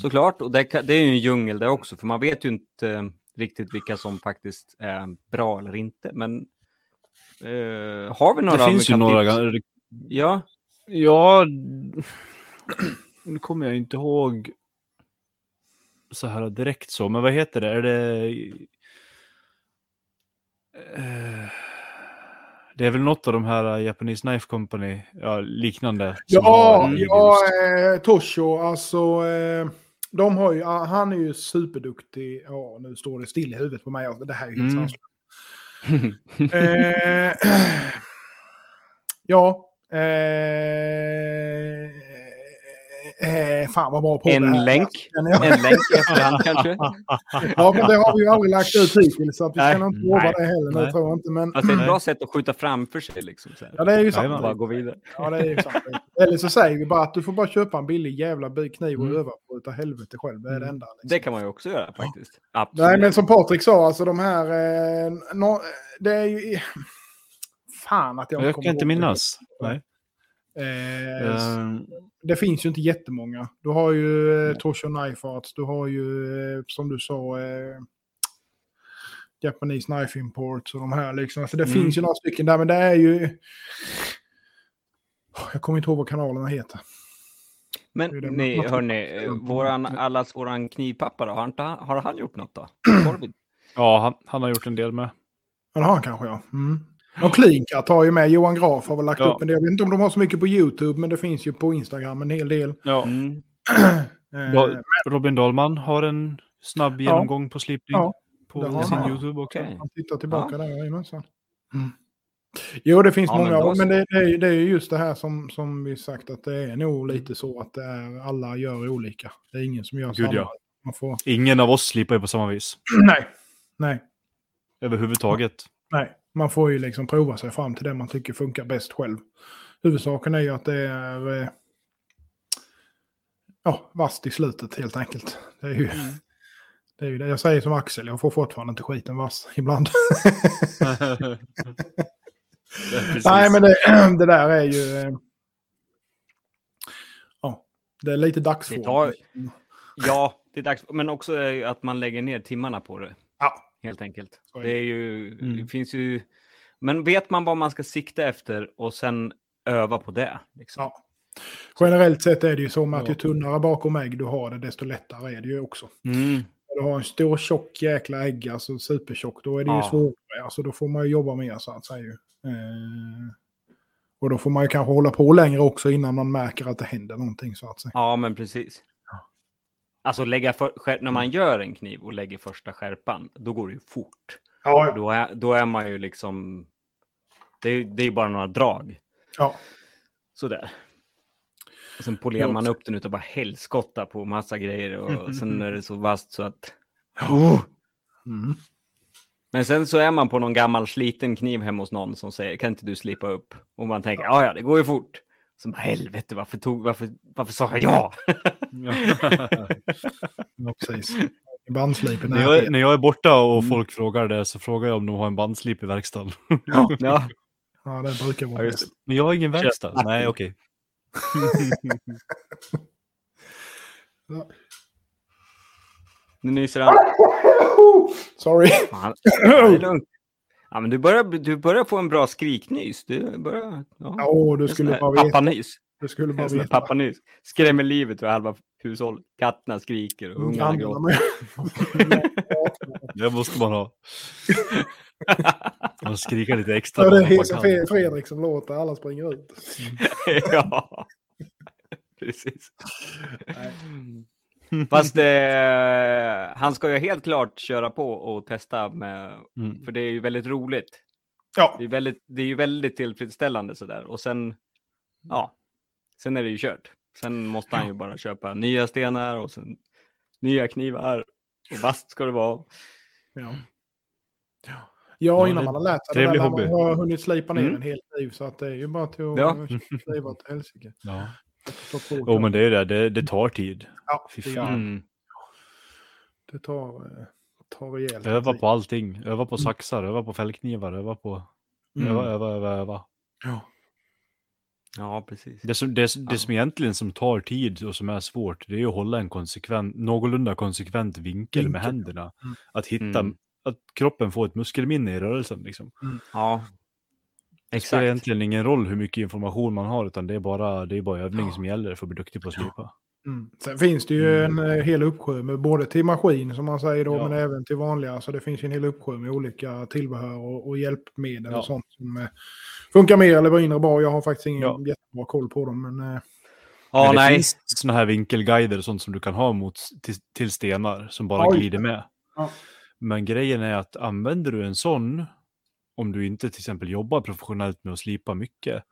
Speaker 2: Såklart, och det, det är ju en djungel det också, för man vet ju inte riktigt vilka som faktiskt är bra eller inte. Men eh, har vi några
Speaker 4: Det finns ju några...
Speaker 2: Ja,
Speaker 4: Ja, (clears throat) nu kommer jag inte ihåg så här direkt så, men vad heter det? Är det... Eh, Det är väl något av de här Japanese Knife Company, ja, liknande.
Speaker 3: Ja, ja eh, Tosho, alltså. Eh, de har ju, ah, han är ju superduktig. Ja, nu står det still i huvudet på mig. Alltså, det här är ju helt
Speaker 4: Mm.
Speaker 3: sanslöst. (laughs) Eh, (clears throat) ja. Eh, eh, fan vad bra på det
Speaker 2: en
Speaker 3: här.
Speaker 2: länk.
Speaker 3: Ja,
Speaker 2: En länk i efterhand (laughs) kanske.
Speaker 3: Ja, men det har vi ju aldrig lagt ut hittills. Så att vi
Speaker 2: Nej,
Speaker 3: kan inte lova det heller nu,
Speaker 4: nej.
Speaker 3: tror jag inte. Men
Speaker 2: Alltså det är ett bra sätt att skjuta framför sig liksom. Så här.
Speaker 3: ja, det är ju sant.
Speaker 4: Jajamän.
Speaker 2: Bara gå vidare.
Speaker 3: Ja, det är ju sant. Eller så säger vi bara att du får bara köpa en billig jävla kniv och
Speaker 4: Mm.
Speaker 3: öva på utav helvete själv. Det är det enda. Liksom.
Speaker 2: Det kan man ju också göra faktiskt. Absolut.
Speaker 3: Nej, men som Patrik sa, alltså de här... Eh, nå- det är ju... Fan att jag
Speaker 4: Jag kan inte
Speaker 3: det.
Speaker 4: minnas. Nej.
Speaker 3: Eh,
Speaker 4: Eh,
Speaker 3: det finns ju inte jättemånga. Du har ju eh, Tosho Knife Arts, du har ju eh, som du sa eh, Japanese Knife Imports och de här liksom. Alltså det
Speaker 4: Mm.
Speaker 3: finns ju några stycken där, men det är ju... Jag kommer inte ihåg vad kanalerna heter. Det
Speaker 2: Men
Speaker 3: det
Speaker 2: ni,
Speaker 3: man-
Speaker 2: hörni, våran, allas våran knivpappa då, har, inte, han- har han gjort något då? (clears throat)
Speaker 4: Ja, han, han har gjort en del med.
Speaker 3: Ja, det har han kanske, ja. Mm. Och Cleancut har ju med. Johan Graf har väl lagt
Speaker 4: Ja.
Speaker 3: upp en del. Jag vet inte om de har så mycket på YouTube, men det finns ju på Instagram en hel del.
Speaker 4: Ja.
Speaker 2: Mm. (clears throat)
Speaker 3: Eh,
Speaker 4: Robin Dahlman har en snabb genomgång på slipning
Speaker 3: Ja,
Speaker 4: på
Speaker 3: det har
Speaker 4: sin
Speaker 3: han.
Speaker 4: YouTube också.
Speaker 2: Okej.
Speaker 3: Man tittar tillbaka där, jajamensan. Mm. Jo, det finns
Speaker 2: Ja, men
Speaker 3: många,
Speaker 2: då
Speaker 3: men,
Speaker 2: så.
Speaker 3: det, det, är, ju- det är ju just det här som, som vi sagt att det är nog lite så att det är, alla gör olika. Det är ingen som gör
Speaker 4: Gud,
Speaker 3: samma.
Speaker 4: ja.
Speaker 3: Man får,
Speaker 4: Ingen av oss slipar ju på samma vis. (clears throat)
Speaker 3: nej, nej,
Speaker 4: Överhuvudtaget.
Speaker 3: nej. Man får ju liksom prova sig fram till det man tycker funkar bäst själv. Huvudsaken är ju att det är eh, ja, vasst i slutet helt enkelt. Det är ju (laughs) det. Är ju det. Jag säger som Axel, jag får fortfarande inte skiten vass (laughs) ibland. (laughs) Nej, men det, (clears throat) det där är ju... eh, Ja, Det är lite dagsform.
Speaker 2: Tar- Ja, det är dags. Men också eh, att man lägger ner timmarna på det.
Speaker 3: Ja.
Speaker 2: Helt enkelt.
Speaker 3: Är
Speaker 2: Det är ju,
Speaker 4: Mm.
Speaker 2: det finns ju... Men vet man vad man ska sikta efter och sen öva på det? Liksom.
Speaker 3: Ja. Generellt sett är det ju så att ju tunnare bakom ägg du har det, desto lättare är det ju också.
Speaker 2: Mm.
Speaker 3: Du har en stor tjock jäkla ägg, alltså supertjock, då är det ju
Speaker 2: Ja.
Speaker 3: svårare. Alltså då får man ju jobba mer så att säga. ju. Eh, och då får man ju kanske hålla på längre också innan man märker att det händer någonting så att säga.
Speaker 2: Ja, men precis. Alltså lägga för, när man gör en kniv och lägger första skärpan, då går det ju fort.
Speaker 3: Ja,
Speaker 2: Då är, då är man ju liksom... Det är, det är bara några drag.
Speaker 3: ja.
Speaker 2: Sådär. Och sen polerar man upp den utav bara helskotta på massa grejer och (laughs) sen är det så vasst så att... Oh!
Speaker 3: Mm.
Speaker 2: Men sen så är man på någon gammal sliten kniv hemma hos någon som säger kan inte du slipa upp? Och man tänker ja ja det går ju fort. Bara, helvete varför, tog, varför, varför sa jag ja?
Speaker 3: ja (laughs) precis. Bandslipen
Speaker 4: när, jag, när jag är borta och folk frågar det så frågar jag om de har en bandslip i verkstaden.
Speaker 2: ja.
Speaker 3: Ja, det brukar vara
Speaker 2: Ja.
Speaker 4: Men jag har ingen verkstad.
Speaker 2: Köp-
Speaker 4: Nej, okej.
Speaker 2: Nu nyser han.
Speaker 3: Sorry.
Speaker 2: Fan, det är lugnt. Ja, men du börjar, du börjar få en bra skriknys. Du börjar... Ja.
Speaker 3: Ja, du skulle bara veta.
Speaker 2: Pappanys.
Speaker 3: Du skulle bara veta.
Speaker 2: Pappanys. Skrämmer livet ur halva hushållet. Katterna skriker och ungarna gråter. (laughs)
Speaker 4: Det måste man ha. Man skriker lite extra.
Speaker 3: Ja, det är Fredrik som låter, alla springer ut. (laughs)
Speaker 2: ja, precis. (laughs) Fast eh, han ska ju helt klart köra på och testa med,
Speaker 4: Mm.
Speaker 2: för det är ju väldigt roligt.
Speaker 3: Ja,
Speaker 2: Det är, väldigt, det är ju väldigt tillfredsställande sådär. Och sen, ja, sen är det ju kört. Sen måste han ju bara köpa nya stenar och sen nya knivar. Och vasst ska det vara.
Speaker 3: ja. Ja,
Speaker 4: Ja,
Speaker 3: innan man har lärt sig det där,
Speaker 4: trevlig
Speaker 3: när
Speaker 4: hobby.
Speaker 3: man har hunnit slipa ner
Speaker 2: Mm.
Speaker 3: en hel liv. Så att det är ju bara till att
Speaker 2: Ja.
Speaker 3: skriva till helsike.
Speaker 4: Ja. Jo, men det är det. Det, det tar tid.
Speaker 3: Ja,
Speaker 4: Fy
Speaker 3: det,
Speaker 4: fan.
Speaker 3: det.
Speaker 2: Mm.
Speaker 3: det tar, eh, tar rejält.
Speaker 4: Öva
Speaker 3: tid.
Speaker 4: på allting. Öva på saxar, öva på fällknivar, öva på...
Speaker 3: Mm.
Speaker 4: Öva, öva, öva, öva.
Speaker 3: Ja.
Speaker 2: Ja, precis.
Speaker 4: Det som, det, det som egentligen som tar tid och som är svårt, det är att hålla en konsekvent, någorlunda konsekvent vinkel med
Speaker 3: Vinkel,
Speaker 4: händerna.
Speaker 3: Mm.
Speaker 4: Att hitta,
Speaker 2: Mm.
Speaker 4: att kroppen får ett muskelminne i rörelsen. Liksom.
Speaker 2: Ja,
Speaker 4: Det spelar
Speaker 2: exakt.
Speaker 4: egentligen ingen roll hur mycket information man har, utan det är bara, det är bara övning som gäller för att bli duktig på att slipa.
Speaker 3: Mm. Sen finns det ju en eh, hel uppsjö med både till maskin som man säger då,
Speaker 4: Ja.
Speaker 3: men även till vanliga. Så det finns ju en hel uppsjö med olika tillbehör och, och hjälpmedel
Speaker 4: Ja.
Speaker 3: och sånt som eh, funkar mer eller mindre bra. Jag har faktiskt ingen
Speaker 4: Ja.
Speaker 3: jättebra koll på dem, men eh,
Speaker 2: Ja,
Speaker 4: Men det
Speaker 2: nej.
Speaker 4: finns sådana här vinkelguider och sånt som du kan ha mot, till, till stenar som bara
Speaker 3: Ja, just
Speaker 4: glider med.
Speaker 3: Ja.
Speaker 4: Men grejen är att använder du en sån, om du inte till exempel jobbar professionellt med att slipa mycket,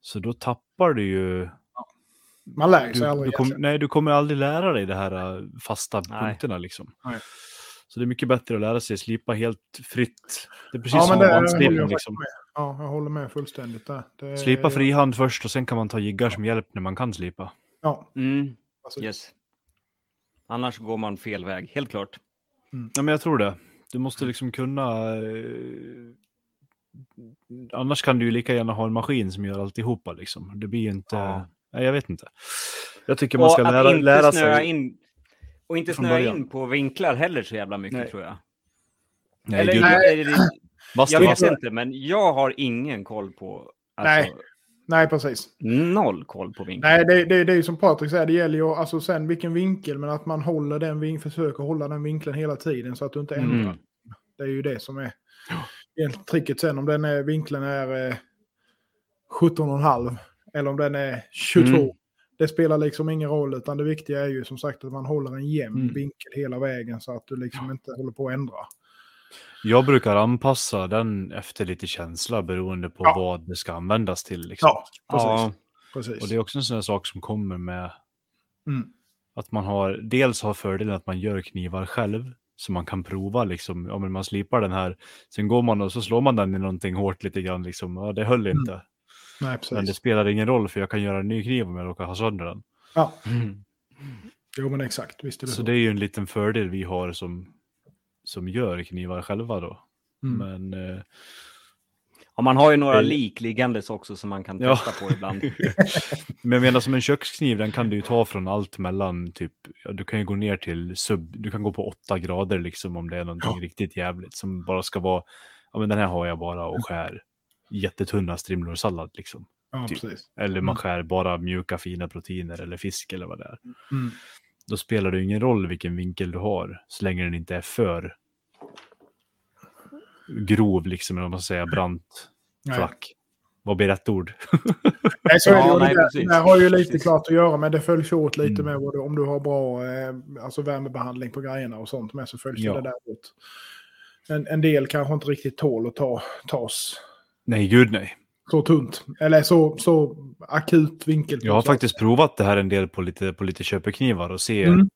Speaker 4: så då tappar du ju...
Speaker 3: man lär sig
Speaker 4: Du, du
Speaker 3: aldrig.
Speaker 4: kom,
Speaker 3: egentligen.
Speaker 4: nej, du kommer aldrig lära dig de här äh, fasta
Speaker 2: Nej.
Speaker 4: punkterna liksom.
Speaker 3: Nej.
Speaker 4: Så det är mycket bättre att lära sig slipa helt fritt. Det är precis
Speaker 3: Ja,
Speaker 4: som
Speaker 3: jag
Speaker 4: liksom.
Speaker 3: med. Ja, jag håller med fullständigt där. Det,
Speaker 4: Slipa frihand först och sen kan man ta jiggar som hjälp när man kan slipa.
Speaker 3: Ja,
Speaker 2: Mm,
Speaker 3: alltså,
Speaker 2: yes. Annars går man fel väg, helt klart.
Speaker 4: Ja, men jag tror det. Du måste liksom kunna... Annars kan du ju lika gärna ha en maskin som gör alltihopa liksom. Det blir ju inte...
Speaker 2: Ja.
Speaker 4: Nej, jag vet inte. Jag tycker man ska
Speaker 2: och
Speaker 4: lära, lära sig...
Speaker 2: in och inte snöa
Speaker 4: början.
Speaker 2: in på vinklar heller så jävla mycket
Speaker 4: Nej.
Speaker 2: tror jag.
Speaker 4: Nej,
Speaker 2: Eller,
Speaker 4: gud,
Speaker 3: nej.
Speaker 2: är det- jag vet inte, men jag har ingen koll på... Alltså,
Speaker 3: Nej. nej, precis.
Speaker 2: Noll koll på vinklar.
Speaker 3: Nej, det, det, det är ju som Patrik säger, det gäller ju alltså sen vilken vinkel, men att man håller den försöker hålla den vinkeln hela tiden så att du inte ändrar.
Speaker 2: Mm.
Speaker 3: Det är ju det som är egentligen tricket sen. Om den är, vinkeln är eh, 17,5 eller om den är 22.
Speaker 2: Mm.
Speaker 3: Det spelar liksom ingen roll, utan det viktiga är ju som sagt att man håller en jämn
Speaker 4: Mm.
Speaker 3: vinkel hela vägen så att du liksom inte håller på att ändra.
Speaker 4: Jag brukar anpassa den efter lite känsla beroende på
Speaker 3: Ja.
Speaker 4: vad det ska användas till. Liksom.
Speaker 3: Ja, precis.
Speaker 2: Ja,
Speaker 3: precis.
Speaker 4: Och det är också en sån här sak som kommer med
Speaker 3: Mm.
Speaker 4: att man har, dels har fördelen att man gör knivar själv, så man kan prova liksom, ja men man slipar den här, sen går man och så slår man den i någonting hårt lite grann liksom, ja det höll inte.
Speaker 3: Nej, precis.
Speaker 4: Men det spelar ingen roll för jag kan göra en ny kniv om jag råkar ha sönder den.
Speaker 3: Ja, jo men exakt. Visst är det
Speaker 4: Så
Speaker 3: så.
Speaker 4: det är ju en liten fördel vi har som, som gör knivar själva då.
Speaker 3: Mm.
Speaker 4: Men eh,
Speaker 2: Ja, man har ju några
Speaker 4: Eh,
Speaker 2: lik liggandes också som man kan
Speaker 4: Ja.
Speaker 2: testa på ibland. (laughs)
Speaker 4: Men jag menar som en kökskniv, den kan du ju ta från allt mellan typ, ja, du kan ju gå ner till sub, du kan gå på åtta grader liksom om det är någonting riktigt jävligt som bara ska vara, ja men den här har jag bara och skär jättetunna strimlor sallad liksom.
Speaker 3: Ja,
Speaker 4: Typ.
Speaker 3: precis.
Speaker 4: Eller man skär bara mjuka fina proteiner eller fisk eller vad det är.
Speaker 3: Mm.
Speaker 4: Då spelar det ingen roll vilken vinkel du har så länge den inte är för grov liksom, eller vad man ska säga, brant,
Speaker 3: Nej.
Speaker 4: flack. Vad blir rätt ord? (laughs)
Speaker 3: Nej, så är det,
Speaker 2: Ja,
Speaker 3: ju.
Speaker 2: nej,
Speaker 3: det, det har ju lite
Speaker 2: Precis.
Speaker 3: klart att göra med. Det följs åt lite
Speaker 4: Mm.
Speaker 3: med vad du, om du har bra eh, alltså värmebehandling på grejerna och sånt med så följs
Speaker 4: Ja.
Speaker 3: det där åt. En, en del kanske inte riktigt tål att ta, tas
Speaker 4: Nej, gud nej.
Speaker 3: så tunt. Eller så, så akut vinkel.
Speaker 4: Jag har faktiskt provat det här en del på lite, på lite köpeknivar och se
Speaker 3: Mm.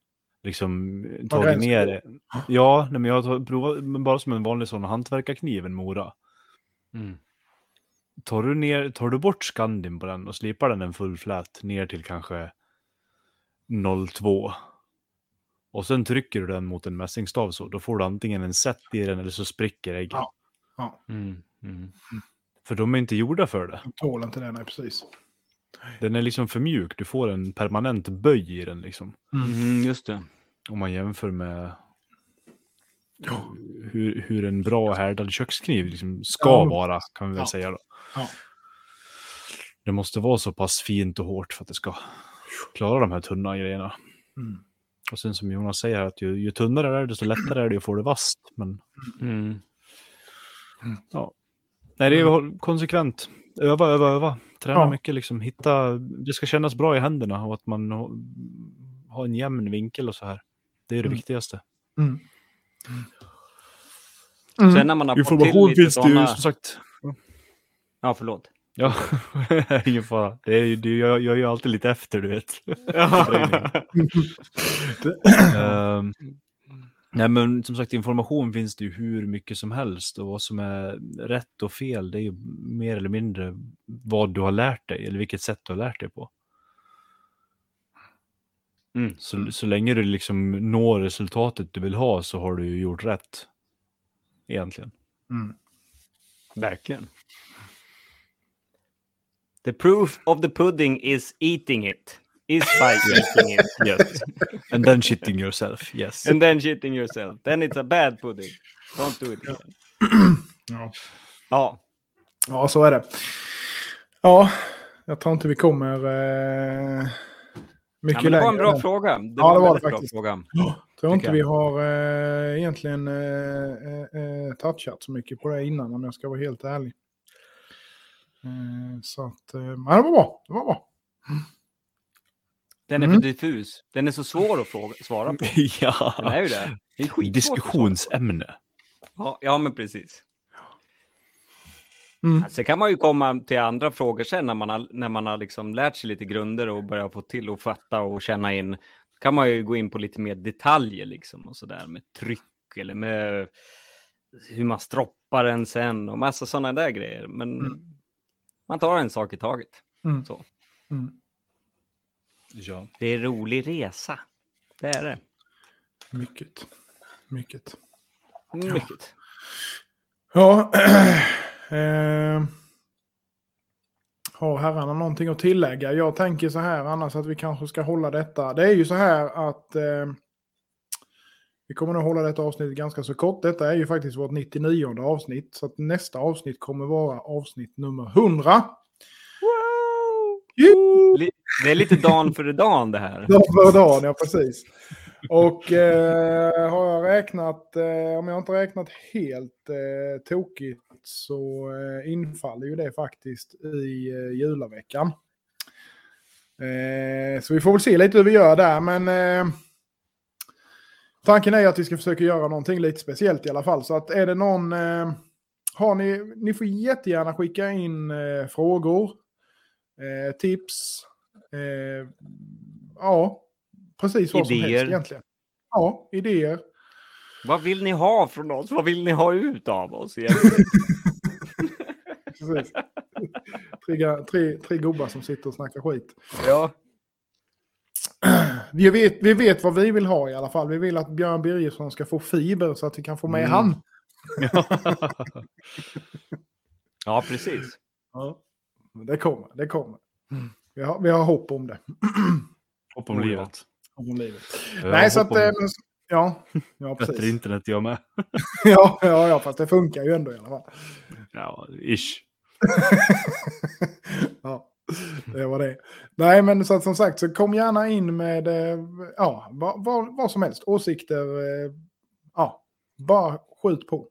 Speaker 4: Liksom
Speaker 3: Vad
Speaker 4: tagit ner det. Ja, nej, men jag har provat men bara som en vanlig sån hantverkarkniv, en Mora.
Speaker 2: Mm.
Speaker 4: Tar du, ner, tar du bort skandin på den och slipar den en full flät ner till kanske 0,2 och sen trycker du den mot en mässingstav så, då får du antingen en set i den eller så spricker ägget.
Speaker 3: Ja.
Speaker 2: Mm. Mm.
Speaker 4: För de är inte gjorda för det.
Speaker 3: Tål inte det, nej precis.
Speaker 4: Den är liksom för mjuk, du får en permanent böj i den liksom.
Speaker 2: Mm, just det.
Speaker 4: Om man jämför med hur, hur en bra härdad kökskniv liksom ska
Speaker 3: Ja.
Speaker 4: vara, kan vi väl
Speaker 3: Ja.
Speaker 4: säga då.
Speaker 3: Ja.
Speaker 4: Det måste vara så pass fint och hårt för att det ska klara de här tunna grejerna.
Speaker 3: Mm.
Speaker 4: Och sen som Jonas säger, att ju, ju tunnare det är, desto lättare är det att få det vasst. Men
Speaker 2: Mm.
Speaker 4: ja. Nej, det är ju konsekvent. Öva, öva, öva. Träna
Speaker 3: Ja.
Speaker 4: mycket, liksom. Hitta, det ska kännas bra i händerna och att man ha- har en jämn vinkel och så här. Det är det
Speaker 3: Mm.
Speaker 4: viktigaste.
Speaker 3: Mm.
Speaker 2: Sen när man har fått till
Speaker 4: Information
Speaker 2: lite
Speaker 4: finns det ju som sagt.
Speaker 2: Ja, förlåt.
Speaker 4: Ja, (laughs) ingen fara. Det är, ju- det, jag, jag är ju alltid lite efter, du vet. (laughs) Ehm, nej, men som sagt, information finns det ju hur mycket som helst och vad som är rätt och fel, det är ju mer eller mindre vad du har lärt dig eller vilket sätt du har lärt dig på.
Speaker 2: Mm.
Speaker 4: Så, så länge du liksom når resultatet du vill ha så har du ju gjort rätt. Egentligen.
Speaker 3: Mm.
Speaker 2: Verkligen. The proof of the pudding is eating it. Is by eating it. (laughs)
Speaker 4: Yes. And then shitting yourself, yes.
Speaker 2: And then shitting yourself. Then it's a bad pudding. Don't do it. (clears throat)
Speaker 3: Ja.
Speaker 2: Ja.
Speaker 3: ja, så är det. Ja, jag tror inte vi kommer eh, mycket
Speaker 2: men det var en bra fråga. Det
Speaker 3: Ja,
Speaker 2: var
Speaker 3: det
Speaker 2: en
Speaker 3: var det
Speaker 2: bra
Speaker 3: faktiskt.
Speaker 2: fråga.
Speaker 3: tror inte vi
Speaker 2: jag.
Speaker 3: har eh, egentligen eh, eh, eh, touchat så mycket på det innan om jag ska vara helt ärlig. Eh, så att, eh, ja, det var bra. Det var bra.
Speaker 2: Den är
Speaker 3: Mm.
Speaker 2: för diffus. Den är så svår att fråga, svara på. (laughs) Den
Speaker 4: ja.
Speaker 2: är ju det. Det är.
Speaker 4: Diskussionsämne.
Speaker 2: Ja, ja, men precis.
Speaker 3: Mm.
Speaker 2: Sen kan man ju komma till andra frågor sen när man har, när man har liksom lärt sig lite grunder och börjar få till att fatta och känna in. kan man ju gå in på lite mer detaljer liksom och sådär med tryck eller med hur man stroppar den sen och massa sådana där grejer. Men
Speaker 3: Mm.
Speaker 2: man tar en sak i taget.
Speaker 3: Mm.
Speaker 2: Så.
Speaker 3: Mm.
Speaker 4: Ja.
Speaker 2: Det är en rolig resa. Det är det.
Speaker 3: Mycket. Mycket.
Speaker 2: Mycket.
Speaker 3: Ja. (clears throat) eh, har herrarna någonting att tillägga? Jag tänker så här annars att vi kanske ska hålla detta. Det är ju så här att eh, vi kommer nog hålla detta avsnitt ganska så kort. Detta är ju faktiskt vårt 99 avsnitt. Så att nästa avsnitt kommer vara avsnitt nummer 100.
Speaker 2: Li- Det är lite dan för dan det här. (laughs)
Speaker 3: Dag för dagen, ja precis. Och eh, har jag räknat, eh, om jag inte räknat helt eh, tokigt så eh, infaller ju det faktiskt i eh, julaveckan. Eh, så vi får väl se lite hur vi gör där, men eh, tanken är att vi ska försöka göra någonting lite speciellt i alla fall. Så att är det någon, eh, har ni, ni får jättegärna skicka in eh, frågor, eh, tips, eh, ja, precis vad som
Speaker 2: Idéer.
Speaker 3: helst egentligen. Ja, idéer.
Speaker 2: Vad vill ni ha från oss? Vad vill ni ha ut av oss egentligen? (laughs)
Speaker 3: Precis. tre, tre, tre gubbar som sitter och snackar skit.
Speaker 2: ja.
Speaker 3: Vi vet, vi vet vad vi vill ha i alla fall. Vi vill att Björn Birgersson ska få fiber så att vi kan få med
Speaker 2: Mm.
Speaker 3: han. (laughs)
Speaker 2: Ja, precis.
Speaker 3: Ja. Det kommer, det kommer. Vi har, vi har hopp om det. (clears throat)
Speaker 4: Hopp om livet.
Speaker 3: Om livet.
Speaker 4: Jag
Speaker 3: Nej, så
Speaker 4: hopp
Speaker 3: att...
Speaker 4: om
Speaker 3: eh, Ja, ja
Speaker 4: Bättre
Speaker 3: precis.
Speaker 4: internet jag med. (laughs)
Speaker 3: Ja, ja, ja, fast det funkar ju ändå i alla fall.
Speaker 4: Ja, ish. (laughs)
Speaker 3: ja, det var det. Nej, men så att som sagt, så kom gärna in med eh, ja, vad, vad, vad som helst. Åsikter. eh, Ja, bara skjut på.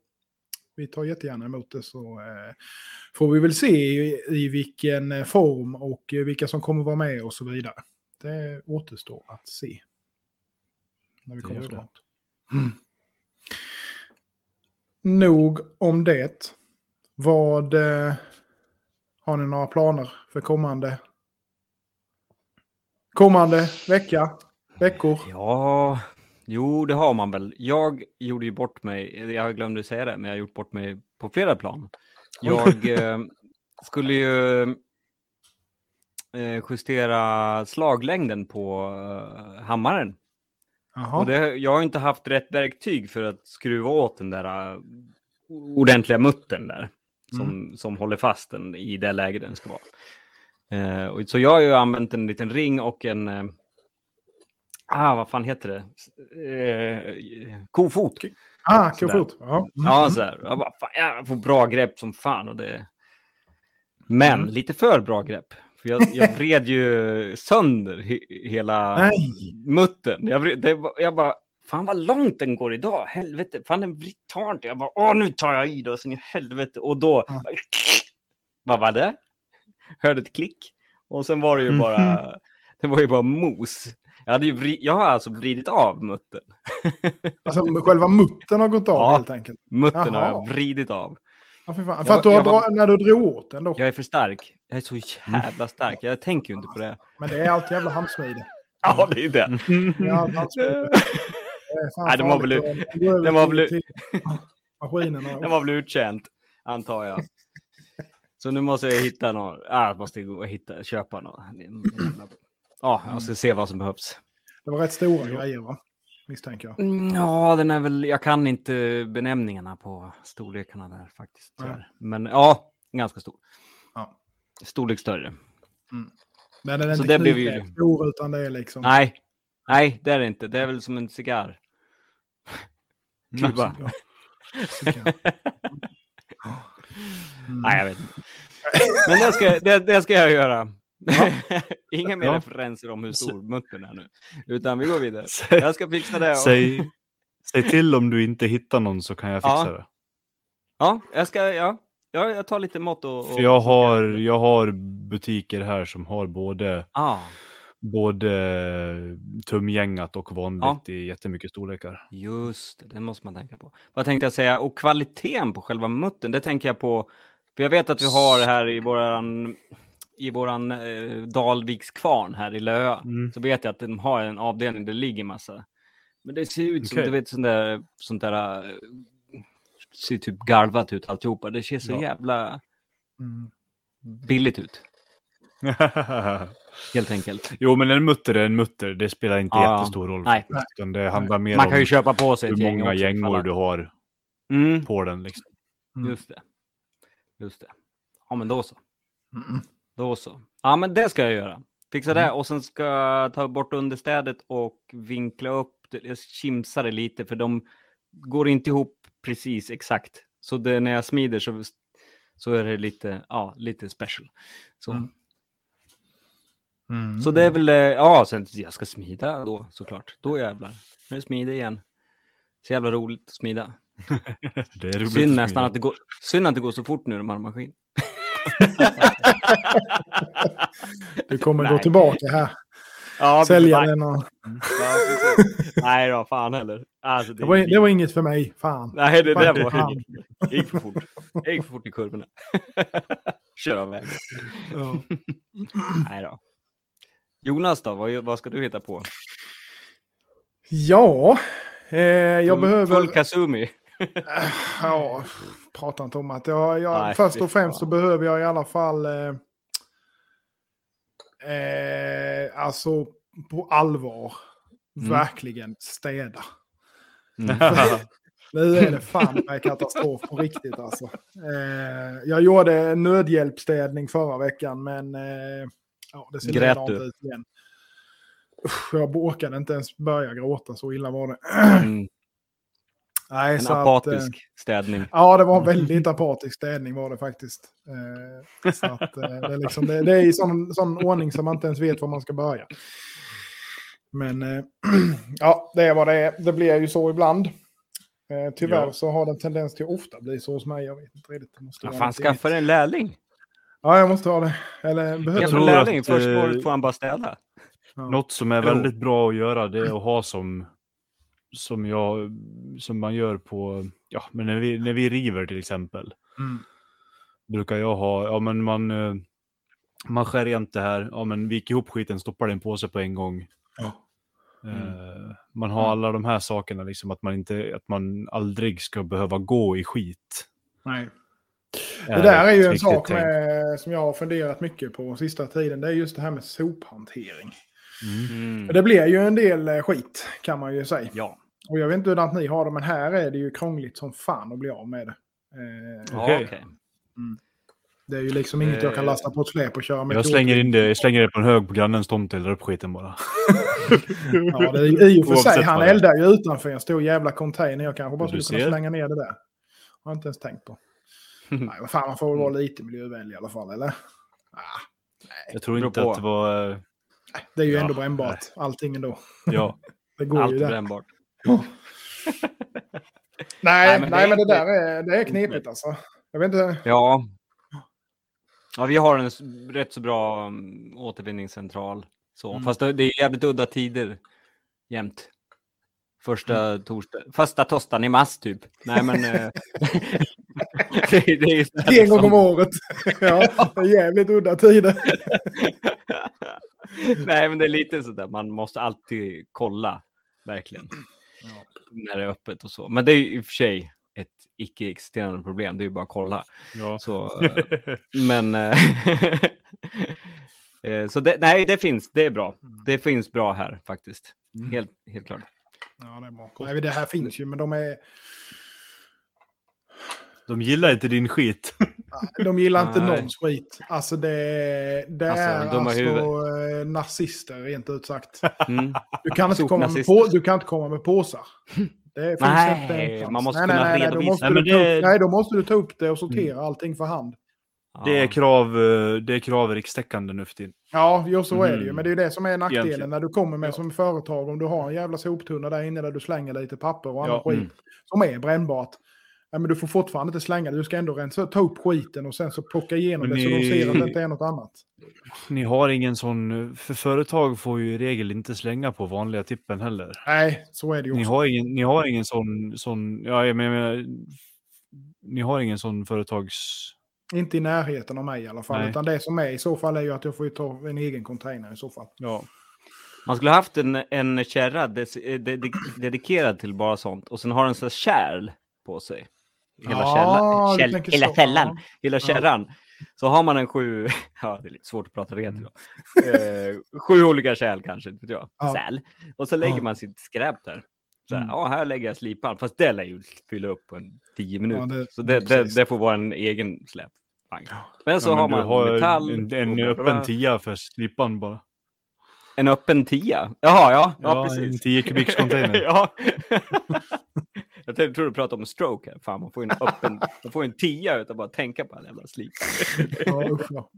Speaker 3: Vi tar jättegärna emot det så eh, får vi väl se i, i vilken form och vilka som kommer vara med och så vidare. Det återstår att se. När vi kommer så långt. Nog om det. Vad eh, har ni några planer för kommande kommande vecka? Veckor?
Speaker 2: Ja, jo, det har man väl. Jag gjorde ju bort mig, jag glömde säga det, men jag har gjort bort mig på flera plan. Jag (laughs) eh, skulle ju eh, justera slaglängden på eh, hammaren. Och det, jag har inte haft rätt verktyg för att skruva åt den där uh, ordentliga muttern där. Som, som håller fast den i det läge den ska vara. Eh, och, så jag har ju använt en liten ring och en... Eh, ah, vad fan heter det? Eh, kofot.
Speaker 3: Ah, kofot. Ja.
Speaker 2: Ja, så här. Jag, bara, fan, jag får bra grepp som fan. Och det... Men
Speaker 3: Mm.
Speaker 2: lite för bra grepp. För jag, jag vred ju sönder he, hela
Speaker 3: Nej.
Speaker 2: muttern. Jag, vred- det, var- jag bara, fan vad långt den går idag. Helvete, fan den tar inte. Jag bara, åh nu tar jag i då, sen i helvete. Och då,
Speaker 3: Ja.
Speaker 2: vad var det? Hörde ett klick. Och sen var det ju bara, (laughs) det var ju bara mos. Jag, hade ju vri, jag har alltså vridit av muttern. (laughs)
Speaker 3: Alltså själva muttern har gått av
Speaker 2: Ja.
Speaker 3: helt enkelt.
Speaker 2: Muttern har
Speaker 3: Jaha.
Speaker 2: jag vridit av.
Speaker 3: Ja, för.
Speaker 2: Jag
Speaker 3: För att du har
Speaker 2: var-
Speaker 3: när du drog åt den då.
Speaker 2: Jag är för stark. Jag är så jävla stark. Jag tänker ju inte på det.
Speaker 3: Men det är allt jävla handsmide. (laughs)
Speaker 2: Ja, det är det.
Speaker 3: Det är fan
Speaker 2: Nej, den var väl- den var väl-
Speaker 3: Maskinerna. (laughs)
Speaker 2: Den var väl uttjänt, antar jag. (laughs) Så nu måste jag hitta någon. Ah, jag måste gå och hitta, köpa någon. Ja, jag ska se vad som behövs.
Speaker 3: Det var rätt stora grejer va? Misstänker jag.
Speaker 2: Mm, Ja, den är väl. Jag kan inte benämningarna på storlekarna där faktiskt. Tyvärr. Men ja, ganska stor.
Speaker 3: Ja.
Speaker 2: Storlek större.
Speaker 3: Men den är
Speaker 2: Så
Speaker 3: inte
Speaker 2: det blev ju-
Speaker 3: stor utan det är liksom...
Speaker 2: Nej, nej, det är det inte. Det är väl som en cigarr. Kuba.
Speaker 3: Ja. Cigarr. Mm. (laughs)
Speaker 2: Nej, jag vet inte. Men det ska, det, det ska jag göra. (laughs) Inga mer
Speaker 4: Ja.
Speaker 2: referenser om hur stor muttern är nu. Utan vi går vidare. Jag ska fixa det. Och,
Speaker 4: Säg, säg till om du inte hittar någon så kan jag fixa
Speaker 2: Ja.
Speaker 4: det.
Speaker 2: ja, jag ska, ja. ja, jag tar lite mått och... och
Speaker 4: För jag har, jag har butiker här som har både,
Speaker 2: Ah,
Speaker 4: både tumgängat och vanligt
Speaker 2: Ja.
Speaker 4: i jättemycket storlekar.
Speaker 2: just det, det måste man tänka på. Vad tänkte jag säga? Och kvaliteten på själva muttern, det tänker jag på. För jag vet att vi har här i våran, i våran eh, Dalviks kvarn här i Löa.
Speaker 4: Mm.
Speaker 2: så vet jag att de har en avdelning där det ligger massa. Men det ser ut som,
Speaker 4: Okej.
Speaker 2: du vet, sånt där, sånt där, eh, ser typ garvat ut alltihopa. Det ser så
Speaker 4: Ja.
Speaker 2: jävla
Speaker 3: Mm.
Speaker 2: billigt ut, (laughs) helt enkelt.
Speaker 4: jo, men en mutter är en mutter. Det spelar inte
Speaker 2: Ja,
Speaker 4: jättestor roll.
Speaker 2: nej.
Speaker 4: Utan det handlar mer
Speaker 2: Man
Speaker 4: om
Speaker 2: kan ju köpa på sig
Speaker 4: hur
Speaker 2: gäng
Speaker 4: många
Speaker 2: också,
Speaker 4: gängor du har
Speaker 2: Mm,
Speaker 4: på den. Liksom.
Speaker 3: Mm.
Speaker 2: just det. Just det. Ja, men då så.
Speaker 3: Mm.
Speaker 2: Då så. Ja, men det ska jag göra. Fixa
Speaker 3: Mm.
Speaker 2: det och sen ska jag ta bort understädet och vinkla upp det. Jag kimsar det lite för de går inte ihop precis exakt. Så det, när jag smider så, så är det lite, ja, lite special. Så,
Speaker 3: Mm. Mm.
Speaker 2: så det är väl, eh, ja, sen jag ska smida då såklart. Då jävlar. Nu är det smida igen. Så jävla roligt att smida. (laughs)
Speaker 4: Det är roligt
Speaker 2: Synd
Speaker 4: att
Speaker 2: nästan
Speaker 4: smida.
Speaker 2: att det går, synd att det går så fort nu när man har maskin. (laughs)
Speaker 3: Du kommer gå
Speaker 2: Nej.
Speaker 3: tillbaka här. (laughs)
Speaker 2: Ja,
Speaker 3: Sälja
Speaker 2: nej.
Speaker 3: den och...
Speaker 2: Ja. Nej då, fan heller. Alltså,
Speaker 3: Det var, det var inget för mig. Fan.
Speaker 2: Nej, det där var
Speaker 3: Fan.
Speaker 2: inget. Det gick för fort. Det gick för fort i kurvorna. Kör av väg.
Speaker 3: Ja.
Speaker 2: Nej då. Jonas då, vad, vad ska du hitta på?
Speaker 3: Ja, eh, jag behöver...
Speaker 2: Full Kazumi.
Speaker 3: Ja, prata inte om att jag, jag
Speaker 2: Nej,
Speaker 3: först och främst så behöver jag i alla fall eh, eh, alltså på allvar
Speaker 2: Mm.
Speaker 3: verkligen städa.
Speaker 2: Mm. (laughs)
Speaker 3: Nu är det fan med katastrof på riktigt alltså. Eh, jag gjorde en nödhjälpsstädning förra veckan men eh, ja, det ser
Speaker 2: Grät du?
Speaker 3: ut igen. Usch, jag orkade inte ens börja gråta, så illa var det. (clears throat)
Speaker 2: Mm.
Speaker 3: Nej,
Speaker 2: En
Speaker 3: så att, eh,
Speaker 2: apatisk städning.
Speaker 3: Ja, det var en (laughs) väldigt apatisk städning var det faktiskt. Eh, så att, eh, det, är liksom, det, det är i sån, sån ordning som man inte ens vet var man ska börja. Men (clears throat) ja, det är vad det är. Det blir ju så ibland. Tyvärr
Speaker 4: Ja.
Speaker 3: så har det en tendens till att ofta bli så hos mig. Jag vet inte riktigt. Det måste
Speaker 2: Ja,
Speaker 3: vara
Speaker 2: fan, skaffa en lärling.
Speaker 3: Ja, jag måste ha det. Eller behöver
Speaker 2: Jag
Speaker 4: tror
Speaker 2: lärling.
Speaker 4: att,
Speaker 2: Först
Speaker 4: eh,
Speaker 2: får han bara städa.
Speaker 3: Ja.
Speaker 4: Något som är väldigt bra att göra det är att ha som, som, jag, som man gör på, ja men när vi, när vi river till exempel.
Speaker 3: Mm.
Speaker 4: Brukar jag ha, ja men man, eh, man skär rent det här, ja men vik ihop skiten, stoppar det i en påse på en gång.
Speaker 3: Ja.
Speaker 4: Eh, man har alla de här sakerna, liksom att man, inte, att man aldrig ska behöva gå i skit.
Speaker 3: Nej.
Speaker 4: Är
Speaker 3: Det där är ju en sak med, som jag har funderat mycket på sista tiden. Det är just det här med sophantering.
Speaker 4: Mm.
Speaker 2: Mm.
Speaker 3: Det blir ju en del eh, skit kan man ju säga.
Speaker 2: Ja.
Speaker 3: Och jag vet inte hur att ni har det, men här är det ju krångligt som fan att bli av med det. Eh,
Speaker 2: Ja,
Speaker 4: Okej.
Speaker 2: okej.
Speaker 3: det är ju liksom inget jag kan
Speaker 2: Eh,
Speaker 3: lasta på ett släp och köra med.
Speaker 4: Jag slänger in det, jag slänger det på en hög på grannens tomt eller upp skiten bara. (laughs)
Speaker 3: Ja, det är, I och för sig, han eldar ju utanför en stor jävla container. Jag kanske bara
Speaker 4: Du
Speaker 3: skulle kunna slänga ner det där. Har jag inte ens tänkt på. Nej, vad fan, man får väl vara lite miljövänlig i alla fall, eller? Ah,
Speaker 4: Jag tror inte
Speaker 2: på.
Speaker 4: att det var... eh,
Speaker 3: det är ju
Speaker 4: Ja,
Speaker 3: ändå brännbart, allting ändå.
Speaker 4: Ja, (laughs)
Speaker 3: Det går
Speaker 2: Allt
Speaker 3: ju där.
Speaker 2: brännbart. (laughs)
Speaker 3: Nej,
Speaker 2: men
Speaker 3: nej,
Speaker 2: det
Speaker 3: men,
Speaker 2: är
Speaker 3: det där är, det är knepigt alltså. Jag vet inte.
Speaker 2: Ja. Ja, vi har en rätt så bra um, återvinningscentral. Så.
Speaker 3: Mm.
Speaker 2: Fast det är jävligt udda tider jämt. Första
Speaker 3: Mm.
Speaker 2: torsdag, första torsdagen i mars typ. Nej men... (laughs) det, (laughs) det är
Speaker 3: En gång om
Speaker 2: som-
Speaker 3: året. (laughs) ja, (laughs) jävligt udda tider.
Speaker 2: Nej men det är lite sådär, man måste alltid kolla. Verkligen. När det är öppet och så. Men det är ju i och för sig ett icke-existerande problem. Det är ju bara att kolla.
Speaker 4: ja.
Speaker 2: Så, men... eh, eh, så det, nej, det finns. Det är bra. Det finns bra här faktiskt. Helt, helt klart.
Speaker 3: Ja, det är bra. Nej, det här finns ju, men de är...
Speaker 4: De gillar inte din skit.
Speaker 3: De gillar inte
Speaker 2: Nej.
Speaker 3: någons skit. Alltså det, det
Speaker 2: Alltså,
Speaker 3: är
Speaker 2: dumma
Speaker 3: alltså
Speaker 2: huvud.
Speaker 3: eh, nazister rent ut sagt.
Speaker 2: Mm.
Speaker 3: Du kan, inte komma med på, du kan inte komma med påsar. Det finns
Speaker 2: Nej,
Speaker 3: inte en chans.
Speaker 2: man måste
Speaker 3: nej,
Speaker 2: kunna
Speaker 3: nej, nej, då
Speaker 2: redovisa.
Speaker 3: måste
Speaker 4: Nej,
Speaker 3: du
Speaker 4: men
Speaker 3: ta
Speaker 4: det-
Speaker 3: upp, nej, då måste du ta upp det och sortera allting för hand.
Speaker 4: Det är
Speaker 2: Ja.
Speaker 4: krav, eh, det är krav rikstäckande nu för tiden.
Speaker 3: Ja, jo, så är det ju.
Speaker 4: Mm.
Speaker 3: Men det är ju det som är nackdelen
Speaker 4: Egentligen.
Speaker 3: när du kommer med som företag. Om du har en jävla soptunna där inne där du slänger lite papper och annat
Speaker 4: Ja,
Speaker 3: skit
Speaker 2: mm.
Speaker 3: som är brännbart. Ja, men du får fortfarande inte slänga det. Du ska ändå rensa, ta upp skiten och sen så plocka igenom
Speaker 4: Men
Speaker 3: det så de
Speaker 4: ni-
Speaker 3: ser att det inte är något annat.
Speaker 4: Ni har ingen sån, för företag får ju i regel inte slänga på vanliga tippen heller.
Speaker 3: Nej, så är det ju
Speaker 4: Ni
Speaker 3: också.
Speaker 4: har ingen, ni har ingen sån, sån ja jag menar, ni har ingen sån företags...
Speaker 3: Inte i närheten av mig i alla fall.
Speaker 4: Nej.
Speaker 3: Utan det som är i så fall är ju att jag får ju ta en egen container i så fall.
Speaker 4: Ja.
Speaker 2: Man skulle haft en, en kärra des, eh, dedik, dedikerad till bara sånt och sen har den så kärl på sig. Hela,
Speaker 3: Ja,
Speaker 2: källan, käll, hela källan,
Speaker 3: Ja.
Speaker 2: hela
Speaker 3: Ja.
Speaker 2: kärran. Så har man en sju, (laughs) ja det är lite svårt att prata rent idag. Eh, sju olika kärl kanske, inte vet jag.
Speaker 3: Ja.
Speaker 2: Säl. Och så lägger
Speaker 3: Ja.
Speaker 2: man sitt skräp där. Så här,
Speaker 3: Mm.
Speaker 2: ja, här lägger jag slipan. Fast det lär ju fylla upp på en tio minuter.
Speaker 3: Ja, det-
Speaker 2: så det, det, det får vara en egen släp. Men så
Speaker 4: ja, men
Speaker 2: har man
Speaker 4: har
Speaker 2: metall.
Speaker 4: en, en öppen tia för slipan bara.
Speaker 2: En öppen tia? Jaha, ja, ja,
Speaker 4: Ja,
Speaker 2: precis.
Speaker 4: en 10 kubiks container. (laughs)
Speaker 2: ja. (laughs) Jag tror du pratade om stroke här. Fan, man får ju en öppen, man får en tia utan bara tänka på all jävla slip.
Speaker 3: Ja, usch, ja.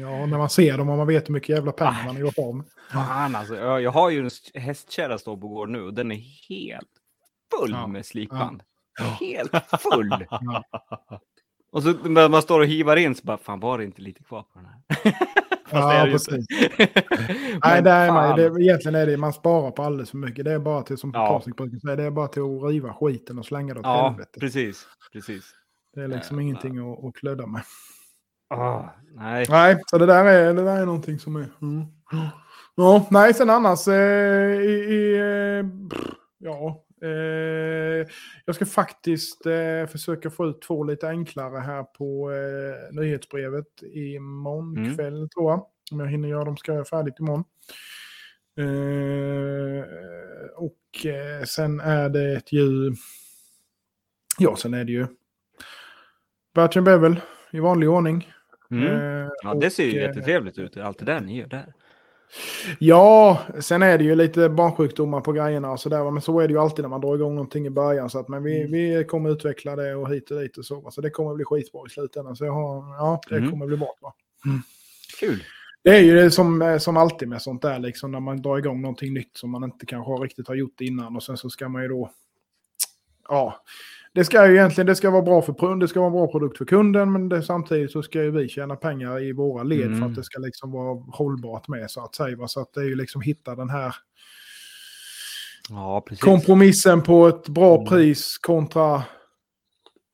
Speaker 3: ja, när man ser dem och man vet hur mycket jävla pengar man har gjort av med.
Speaker 2: Fan alltså, jag, jag har ju en st- hästkärra stå på gården nu och den är helt full
Speaker 3: Ja.
Speaker 2: med slipband.
Speaker 3: Ja.
Speaker 2: Helt full! (laughs)
Speaker 3: Ja.
Speaker 2: Och så när man står och hivar in så bara, fan var det inte lite kvar på den här? Fast det är
Speaker 3: Ja,
Speaker 2: det ju
Speaker 3: precis. (laughs) Nej, det är man, det, egentligen är det man sparar på alldeles för mycket. Det är bara till, som
Speaker 2: Ja.
Speaker 3: Patrik brukar säga, det är bara till att riva skiten och slänga det åt
Speaker 2: Ja,
Speaker 3: helvete.
Speaker 2: precis. precis.
Speaker 3: Det är liksom
Speaker 2: Jävlar.
Speaker 3: ingenting att, att klödda med.
Speaker 2: Ah, nej.
Speaker 3: Nej, så det där är, det där är någonting som är... Mm. Ja, nej, sen annars eh, i... i eh, ja, eh, jag ska faktiskt eh, försöka få ut två lite enklare här på eh, nyhetsbrevet imorgon
Speaker 2: Mm.
Speaker 3: kväll tror jag. Om jag hinner göra dem ska jag göra färdigt imorgon. Eh, och eh, sen är det ett ju Ja, sen är det ju Batchen Bevel i vanlig ordning.
Speaker 2: Mm. Ja, det ser ju
Speaker 3: och,
Speaker 2: jättetrevligt ut, allt det där ni gör där.
Speaker 3: Ja, sen är det ju lite barnsjukdomar på grejerna och sådär. Men så är det ju alltid när man drar igång någonting i början. Så att, men vi, vi kommer utveckla det och hit och dit och så. Så det kommer bli skitbra i slutändan. Så jag har, ja, det
Speaker 2: Mm.
Speaker 3: kommer bli bra. Va?
Speaker 2: Kul.
Speaker 3: Det är ju det som, som alltid med sånt där, liksom, när man drar igång någonting nytt som man inte kanske riktigt har gjort innan. Och sen så ska man ju då... Ja, det ska ju egentligen det ska vara bra för det ska vara en bra produkt för kunden, men det, samtidigt så ska ju vi tjäna pengar i våra led för
Speaker 2: Mm.
Speaker 3: att det ska liksom vara hållbart med så att säga. Så att det är ju liksom hitta den här
Speaker 2: Ja,
Speaker 3: kompromissen på ett bra
Speaker 2: Mm.
Speaker 3: pris kontra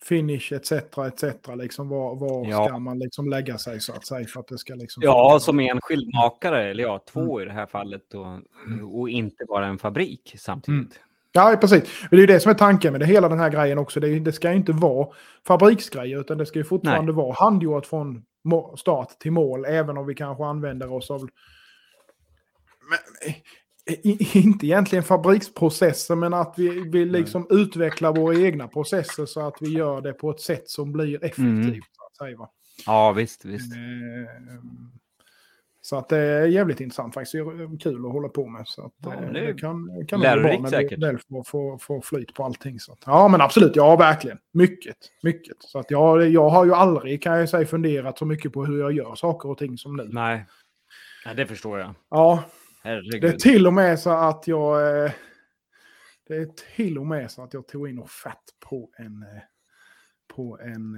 Speaker 3: finish etc. etc. Liksom var, var
Speaker 2: Ja.
Speaker 3: ska man liksom lägga sig så att säga för att det ska liksom...
Speaker 2: Ja, som enskild makare, eller ja, två
Speaker 3: Mm.
Speaker 2: i det här fallet. Och, och inte bara en fabrik samtidigt.
Speaker 3: Ja, precis. Det är ju det som är tanken med det hela den här grejen också. Det, det ska ju inte vara fabriksgrejer utan det ska ju fortfarande vara handgjort från start till mål. Även om vi kanske använder oss av... Men, i- inte egentligen fabriksprocesser men att vi, vi liksom utvecklar våra egna processer så att vi gör det på ett sätt som blir effektivt.
Speaker 2: Mm.
Speaker 3: Så att säga, va?
Speaker 2: Ja, visst, visst.
Speaker 3: Eh, Så att det är jävligt intressant faktiskt. Det är kul att hålla på med. Så att,
Speaker 2: Ja,
Speaker 3: eh,
Speaker 2: det är
Speaker 3: det kan, kan vara bra när
Speaker 2: säkert.
Speaker 3: väl får, får, får flyt på allting. Så att, ja, men absolut. Ja, verkligen. Mycket. Mycket. Så att jag, jag har ju aldrig, kan jag säga, funderat så mycket på hur jag gör saker och ting som nu.
Speaker 2: Nej. Ja, det förstår jag.
Speaker 3: Ja,
Speaker 2: Herregud.
Speaker 3: det är till och med så att jag... eh, Det är till och med så att jag tog in offert på en... eh, På en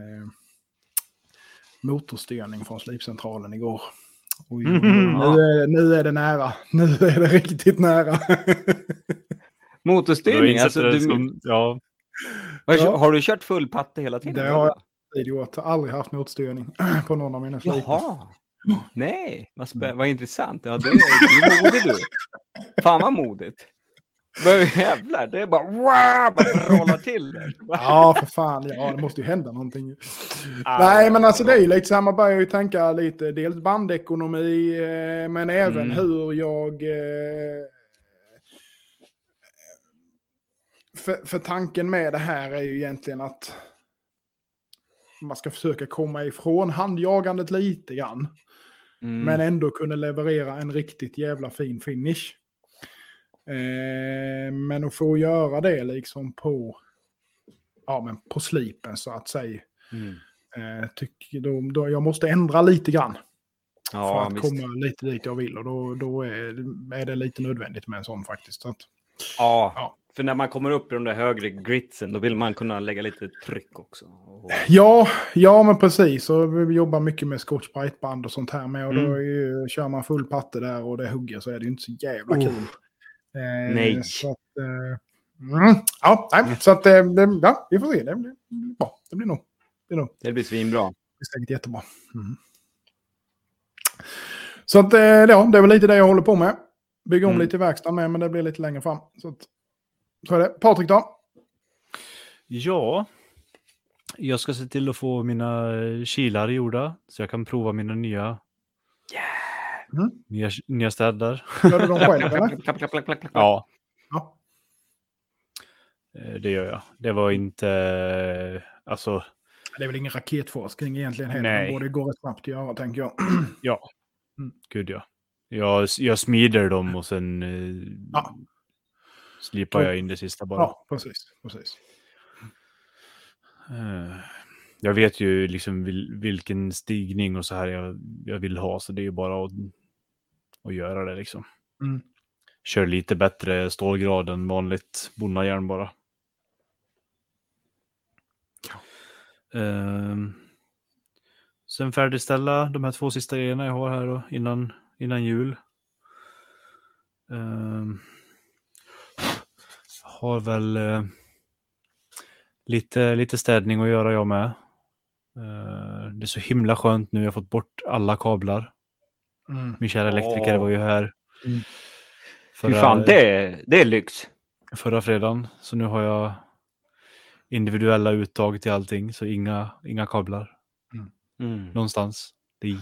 Speaker 3: motorstyrning från slipcentralen igår. (laughs) Oj, oj, oj.
Speaker 2: Mhm.
Speaker 3: nu, är, nu är det nära. Nu är det riktigt nära. (laughs)
Speaker 2: Motorstyrning, alltså, du,
Speaker 4: som, ja,
Speaker 2: har,
Speaker 3: Ja.
Speaker 2: har du kört full patte hela tiden?
Speaker 3: Det har jag gjort. Aldrig haft motorstyrning (clears throat) på någon av mina slipar.
Speaker 2: Jaha. Nej, vad, spä- vad intressant. Ja, det är, det är modigt du. Fan vad modigt. Men jävlar, det är bara, wow, bara rollar till. där.
Speaker 3: Ja, för fan. Ja, det måste ju hända någonting.
Speaker 2: Ah,
Speaker 3: Nej, men alltså det är ju lite så här, man börjar ju tänka lite, dels bandekonomi, eh, men även
Speaker 2: Mm.
Speaker 3: hur jag... Eh, för, för tanken med det här är ju egentligen att man ska försöka komma ifrån handjagandet lite grann.
Speaker 2: Mm.
Speaker 3: Men ändå kunna leverera en riktigt jävla fin finish. Eh, men att få göra det liksom på, ja, men på slipen så att säga.
Speaker 2: Mm.
Speaker 3: Eh, tycker då, då, jag måste ändra lite grann för
Speaker 2: Ja,
Speaker 3: att
Speaker 2: visst.
Speaker 3: komma lite dit jag vill. Och då, då är, är det lite nödvändigt med en sån faktiskt. Så att,
Speaker 2: Ja,
Speaker 3: Ja.
Speaker 2: för när man kommer upp i de där högre gritsen, då vill man kunna lägga lite tryck också. Och,
Speaker 3: ja, ja, men precis. Och vi jobbar mycket med scotch band och sånt här med. Och då
Speaker 2: Mm.
Speaker 3: är ju, kör man full patte där och det hugger så är det inte så jävla
Speaker 2: Oh.
Speaker 3: kul. Eh,
Speaker 2: Nej.
Speaker 3: Så att, eh, mm, ja, nej, så att eh, det, ja, vi får se. Det blir bra. Det blir nog, det blir nog
Speaker 2: det blir svinbra.
Speaker 3: det är säkert jättebra. Mm. Så att, eh, ja, det är väl lite det jag håller på med. Bygga om
Speaker 2: Mm.
Speaker 3: lite i verkstaden med, men det blir lite längre fram. Så, att, så är det. Patrik då?
Speaker 4: ja, jag ska se till att få mina eh, kilar gjorda så jag kan prova mina nya,
Speaker 3: Mm.
Speaker 4: nya, nya städer.
Speaker 3: Gör du dem själv (laughs) eller?
Speaker 2: Klapp, klapp, klapp, klapp, klapp, klapp.
Speaker 4: Ja,
Speaker 3: Ja.
Speaker 4: eh, det gör jag. Det var inte, eh, alltså,
Speaker 3: Det är väl ingen raketforskning egentligen heller.
Speaker 4: Nej.
Speaker 3: Det borde gå rätt snabbt att göra, tänker jag. (clears throat)
Speaker 4: ja,
Speaker 3: Mm.
Speaker 4: gud ja. Jag, jag smider dem och sen eh,
Speaker 3: Ja.
Speaker 4: slipar jag in det sista bara.
Speaker 3: Ja, precis. precis.
Speaker 4: Jag vet ju liksom vil, vilken stigning och så här jag, jag vill ha, så det är ju bara att, att göra det liksom.
Speaker 3: Mm.
Speaker 4: Kör lite bättre stålgrad än vanligt bonnajärn bara. Ehm, sen färdigställa de här två sista grejerna jag har här då, innan, innan jul. Ehm, har väl eh, lite, lite städning att göra jag med. Eh, det är så himla skönt nu, jag har fått bort alla kablar.
Speaker 3: Mm.
Speaker 4: Min kära elektriker
Speaker 2: Åh.
Speaker 4: var ju här.
Speaker 3: Mm.
Speaker 2: Fy fan, det är, det är lyx.
Speaker 4: förra fredagen. Så nu har jag individuella uttag till allting, så inga, inga kablar
Speaker 2: Mm.
Speaker 4: någonstans. Det är,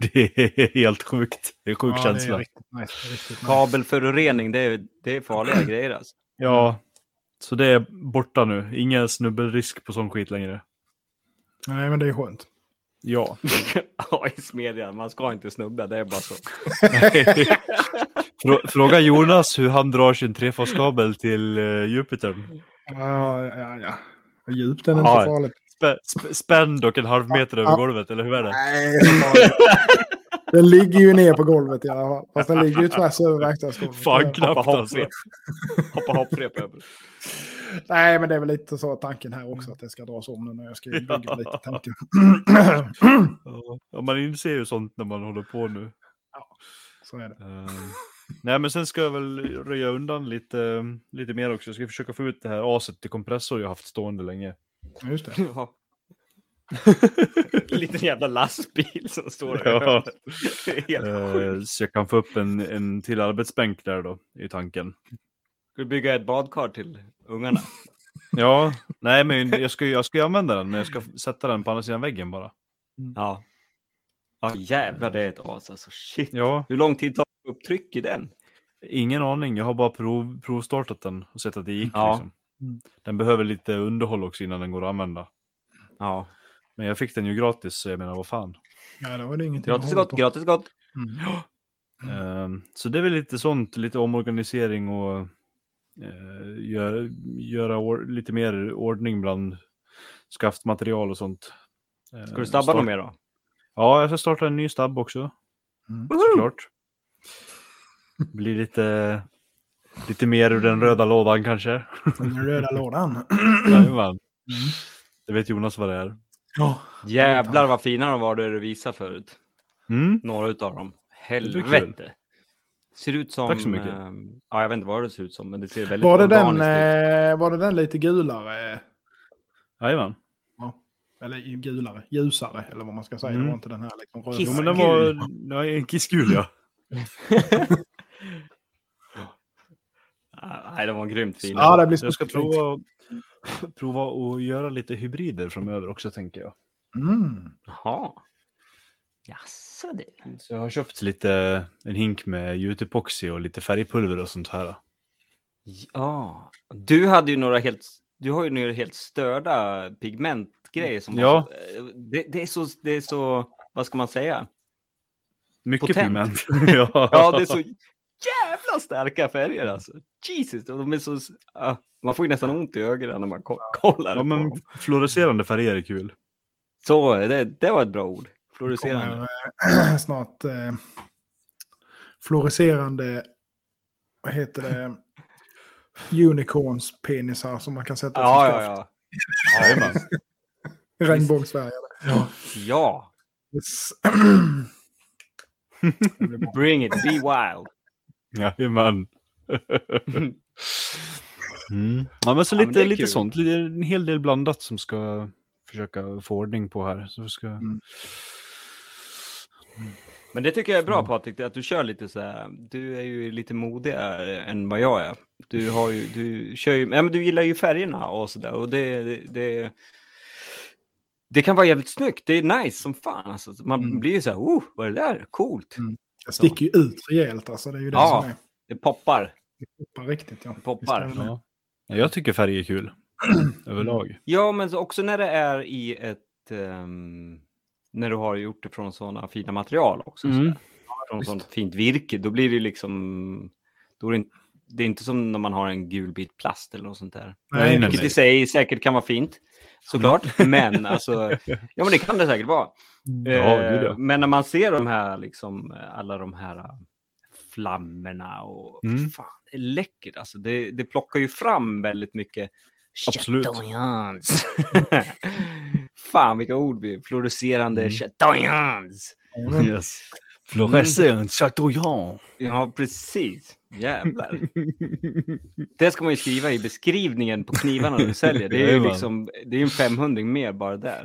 Speaker 4: (laughs) det är helt sjukt. Det är sjuk
Speaker 3: Ja,
Speaker 4: känsla.
Speaker 3: Det är riktigt nice. Riktigt nice.
Speaker 2: Kabelförorening, det är, det är farliga (clears throat) grejer alltså.
Speaker 4: Ja, Så det är borta nu. Ingen snubbelrisk på sån skit längre.
Speaker 3: Nej, men det är skönt.
Speaker 4: Ja. (laughs)
Speaker 2: Ja, i smedjan. Man ska inte snubbla, det är bara så. (laughs)
Speaker 4: Frå- Fråga Jonas hur han drar sin trefaskabel till uh, Jupiter.
Speaker 3: Ja, ja, ja. Djupt är det inte
Speaker 4: Ja.
Speaker 3: farligt.
Speaker 4: Spä- sp- spänd och en halv meter över golvet, eller hur är det?
Speaker 3: Nej. Den ligger ju ner på golvet i alla fall. Fast den ligger ju tvärs över verkstadsgolvet.
Speaker 4: Fan
Speaker 3: Ja.
Speaker 4: knappt
Speaker 2: Hoppa
Speaker 4: alltså.
Speaker 2: Hoppa hopprep över.
Speaker 3: Nej, men det är väl lite så tanken här också att det ska dras om nu när jag ska (laughs) bygga
Speaker 4: Ja.
Speaker 3: lite. Tänker.
Speaker 4: Ja. Ja, man inser ju sånt när man håller på nu.
Speaker 3: så är det.
Speaker 4: Eh, nej, men sen ska jag väl röja undan lite, lite mer också. Jag ska försöka få ut det här aset till kompressor jag haft stående länge.
Speaker 3: Just det.
Speaker 2: Ja. (laughs) Liten jävla lastbil som står där.
Speaker 4: Ja.
Speaker 2: Helt
Speaker 4: Eh, så jag kan få upp en, en till arbetsbänk där då, i tanken.
Speaker 2: Ska du bygga ett badkar till ungarna? (laughs)
Speaker 4: Ja, nej men jag ska, jag ska använda den, men jag ska sätta den på andra sidan väggen bara.
Speaker 2: Ja. Ja jävlar det är ett as alltså. Shit.
Speaker 4: Ja,
Speaker 2: Hur lång tid tar det upp tryck i den?
Speaker 4: ingen aning. Jag har bara prov, provstartat den och sett att det gick.
Speaker 2: Ja.
Speaker 4: Liksom. Den behöver lite underhåll också innan den går att använda.
Speaker 2: Ja.
Speaker 4: Men jag fick den ju gratis, så jag menar vad fan.
Speaker 3: Ja, då är det ingenting
Speaker 2: Gratis gott, gratis gott.
Speaker 3: Mm.
Speaker 4: Ehm, så det är väl lite sånt, lite omorganisering och uh, göra, göra or- lite mer ordning bland skaftmaterial och sånt. Eh,
Speaker 2: Ska du stabba
Speaker 4: start-
Speaker 2: något mer då?
Speaker 4: Ja, jag ska starta en ny stabb också.
Speaker 3: Mm.
Speaker 4: Såklart. Blir lite, lite mer ur den röda lådan kanske.
Speaker 3: Den röda lådan. (clears throat)
Speaker 4: Jajamän. Det vet Jonas vad det är.
Speaker 3: Ja.
Speaker 2: Jävlar vad fina de var det du visade förut.
Speaker 4: Mm.
Speaker 2: Några utav dem. Helvete. Ser ut som...
Speaker 4: Tack så mycket.
Speaker 2: eh, ja, jag vet inte vad det ser ut som, men det ser väldigt
Speaker 3: Var, det den,
Speaker 2: ut.
Speaker 3: eh, var det den lite gulare?
Speaker 4: Jajamän.
Speaker 3: Eller gulare, ljusare eller vad man ska säga.
Speaker 4: Mm.
Speaker 3: Det var inte den här liksom röda.
Speaker 4: Jo, men den var (laughs) nej, en kissgul ja.
Speaker 2: Nej, de var grymt fina.
Speaker 3: Ja, det blir
Speaker 4: Jag ska prova, prova att göra lite hybrider framöver också tänker jag.
Speaker 3: Mm.
Speaker 2: Jaha. Jaså det.
Speaker 4: Så jag har köpt lite, en hink med gjutepoxy och lite färgpulver och sånt här.
Speaker 2: Ja. Du hade ju några helt... Du har ju några helt störda pigmentgrejer som var
Speaker 4: Ja.
Speaker 2: så, det, det, är så, det är så... Vad ska man säga?
Speaker 4: Mycket
Speaker 2: Potent.
Speaker 4: pigment. (laughs) ja.
Speaker 2: Ja, det är så jävla starka färger alltså. Jesus, de är så... ah, man får ju nästan ont i ögonen när man ko- kollar
Speaker 4: ja, men fluorescerande färger är kul.
Speaker 2: Så, det, det var ett bra ord.
Speaker 3: Kommer, eh, (clears throat) snart eh, fluorescerande, vad heter det, unicorns penisar som man kan sätta
Speaker 2: Ja,
Speaker 3: som
Speaker 2: ja, ja.
Speaker 4: Jajamän. (laughs)
Speaker 3: Regnbågsfärgade. Ja.
Speaker 2: Ja,
Speaker 3: Yes. (clears throat)
Speaker 2: bring it, be wild.
Speaker 4: Jajamän. Mm. Ja, men så
Speaker 2: Ja, men
Speaker 4: lite,
Speaker 2: det är
Speaker 4: lite
Speaker 2: kul.
Speaker 4: sånt. Lite, en hel del blandat som ska försöka få ordning på här. Så vi ska...
Speaker 3: Mm.
Speaker 2: Men det tycker jag är bra
Speaker 4: Mm.
Speaker 2: Patrik, att du kör lite så här. Du är ju lite modigare än vad jag är. Du har ju, du kör ju, ja, men du gillar ju färgerna och så där. Och det, det, det, det kan vara jävligt snyggt. Det är nice som fan. Alltså, man
Speaker 3: Mm.
Speaker 2: blir ju så här, oh, vad är det där? Coolt.
Speaker 3: Mm. Det sticker ju ut rejält alltså. Det är ju det
Speaker 2: Ja.
Speaker 3: som är.
Speaker 2: Det poppar.
Speaker 3: Det poppar riktigt. Ja.
Speaker 2: Poppar.
Speaker 3: Det det.
Speaker 4: Ja. Ja, Jag tycker färg är kul. (clears throat) Överlag.
Speaker 2: Ja, men så också när det är i ett... ehm, när du har gjort det från sådana fina material också.
Speaker 4: Mm.
Speaker 2: Från sånt fint virke, då blir det liksom... Då är det, inte, det är inte som när man har en gul bit plast eller något sånt där.
Speaker 3: Nej,
Speaker 4: nej,
Speaker 2: Vilket i sig säkert kan vara fint, såklart. (laughs) Men alltså, ja men det kan det säkert vara.
Speaker 4: Ja,
Speaker 2: Eh,
Speaker 4: gud, ja.
Speaker 2: Men när man ser de här, liksom, alla de här flammorna och
Speaker 4: Mm.
Speaker 2: fan, det är läckert. Alltså, det, det plockar ju fram väldigt mycket
Speaker 4: Absolut. (laughs) (laughs)
Speaker 2: Fan vilka ord vi Fluorescerande
Speaker 4: Mm.
Speaker 2: Chateaubriands.
Speaker 4: Yes. Fluorescent Chateaubriand.
Speaker 2: Ja, precis. Jävlar. Det ska man ju skriva i beskrivningen på knivarna du säljer. Det är ju liksom, det är en 500 mer bara där.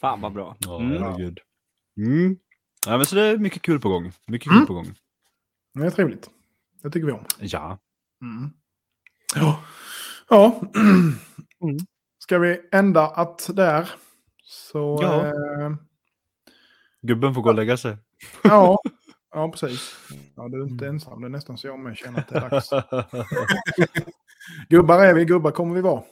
Speaker 2: Fan vad bra.
Speaker 4: Ja,
Speaker 2: Mm.
Speaker 4: herregud. Mm. Ja, men så det är mycket kul på gång. Mycket kul
Speaker 3: Mm.
Speaker 4: på gång.
Speaker 3: Det är trevligt. Det tycker vi om.
Speaker 4: Ja.
Speaker 3: Mm. Ja. ja.
Speaker 4: Mm.
Speaker 3: Ska vi ända att där? Så
Speaker 4: Ja.
Speaker 3: eh,
Speaker 4: Gubben får gå och lägga sig.
Speaker 3: ja.
Speaker 4: Ja, precis. Ja, du är inte ensam. Det är nästan så jag med känner att det är dags. Gubbar är vi, gubbar kommer vi vara.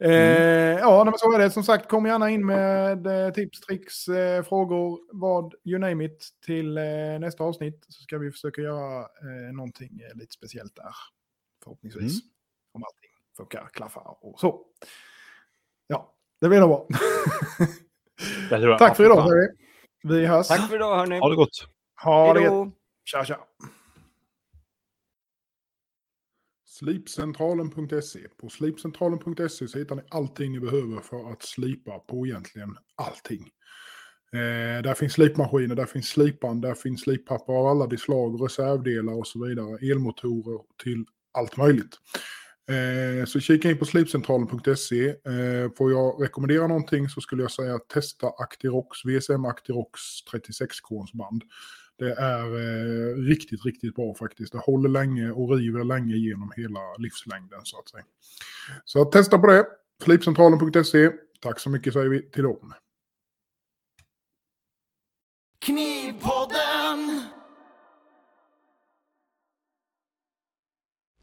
Speaker 4: Eh, Ja, men så är det. Som sagt, kom gärna in med eh, tips, tricks, eh, frågor, vad, you name it, till eh, nästa avsnitt. Så ska vi försöka göra eh, någonting eh, lite speciellt där, förhoppningsvis.
Speaker 6: Mm.
Speaker 4: Om allting funkar, klaffar och så. Ja, det blir nog bra.
Speaker 6: Det.
Speaker 4: Tack för idag, säger vi. Hörs.
Speaker 2: Tack för idag hörni.
Speaker 6: Ha det gott.
Speaker 4: Ha det
Speaker 2: Hej
Speaker 4: gött.
Speaker 2: då.
Speaker 4: Tja, tja.
Speaker 3: Slipcentralen.se. På slipcentralen.se så hittar ni allting ni behöver för att slipa på egentligen allting. Eh, där finns slipmaskiner, där finns slipband, där finns slippapper av alla de slag, reservdelar och så vidare. Elmotorer till allt möjligt. Eh, så kika in på slipcentralen.se. Eh, får jag rekommendera någonting så skulle jag säga testa Actirox, VSM Actirox 36K band. Det är eh, riktigt, riktigt bra faktiskt. Det håller länge och river länge genom hela livslängden så att säga. Så testa på det. Slipcentralen.se. Tack så mycket säger vi till dem.
Speaker 7: Knivpodden!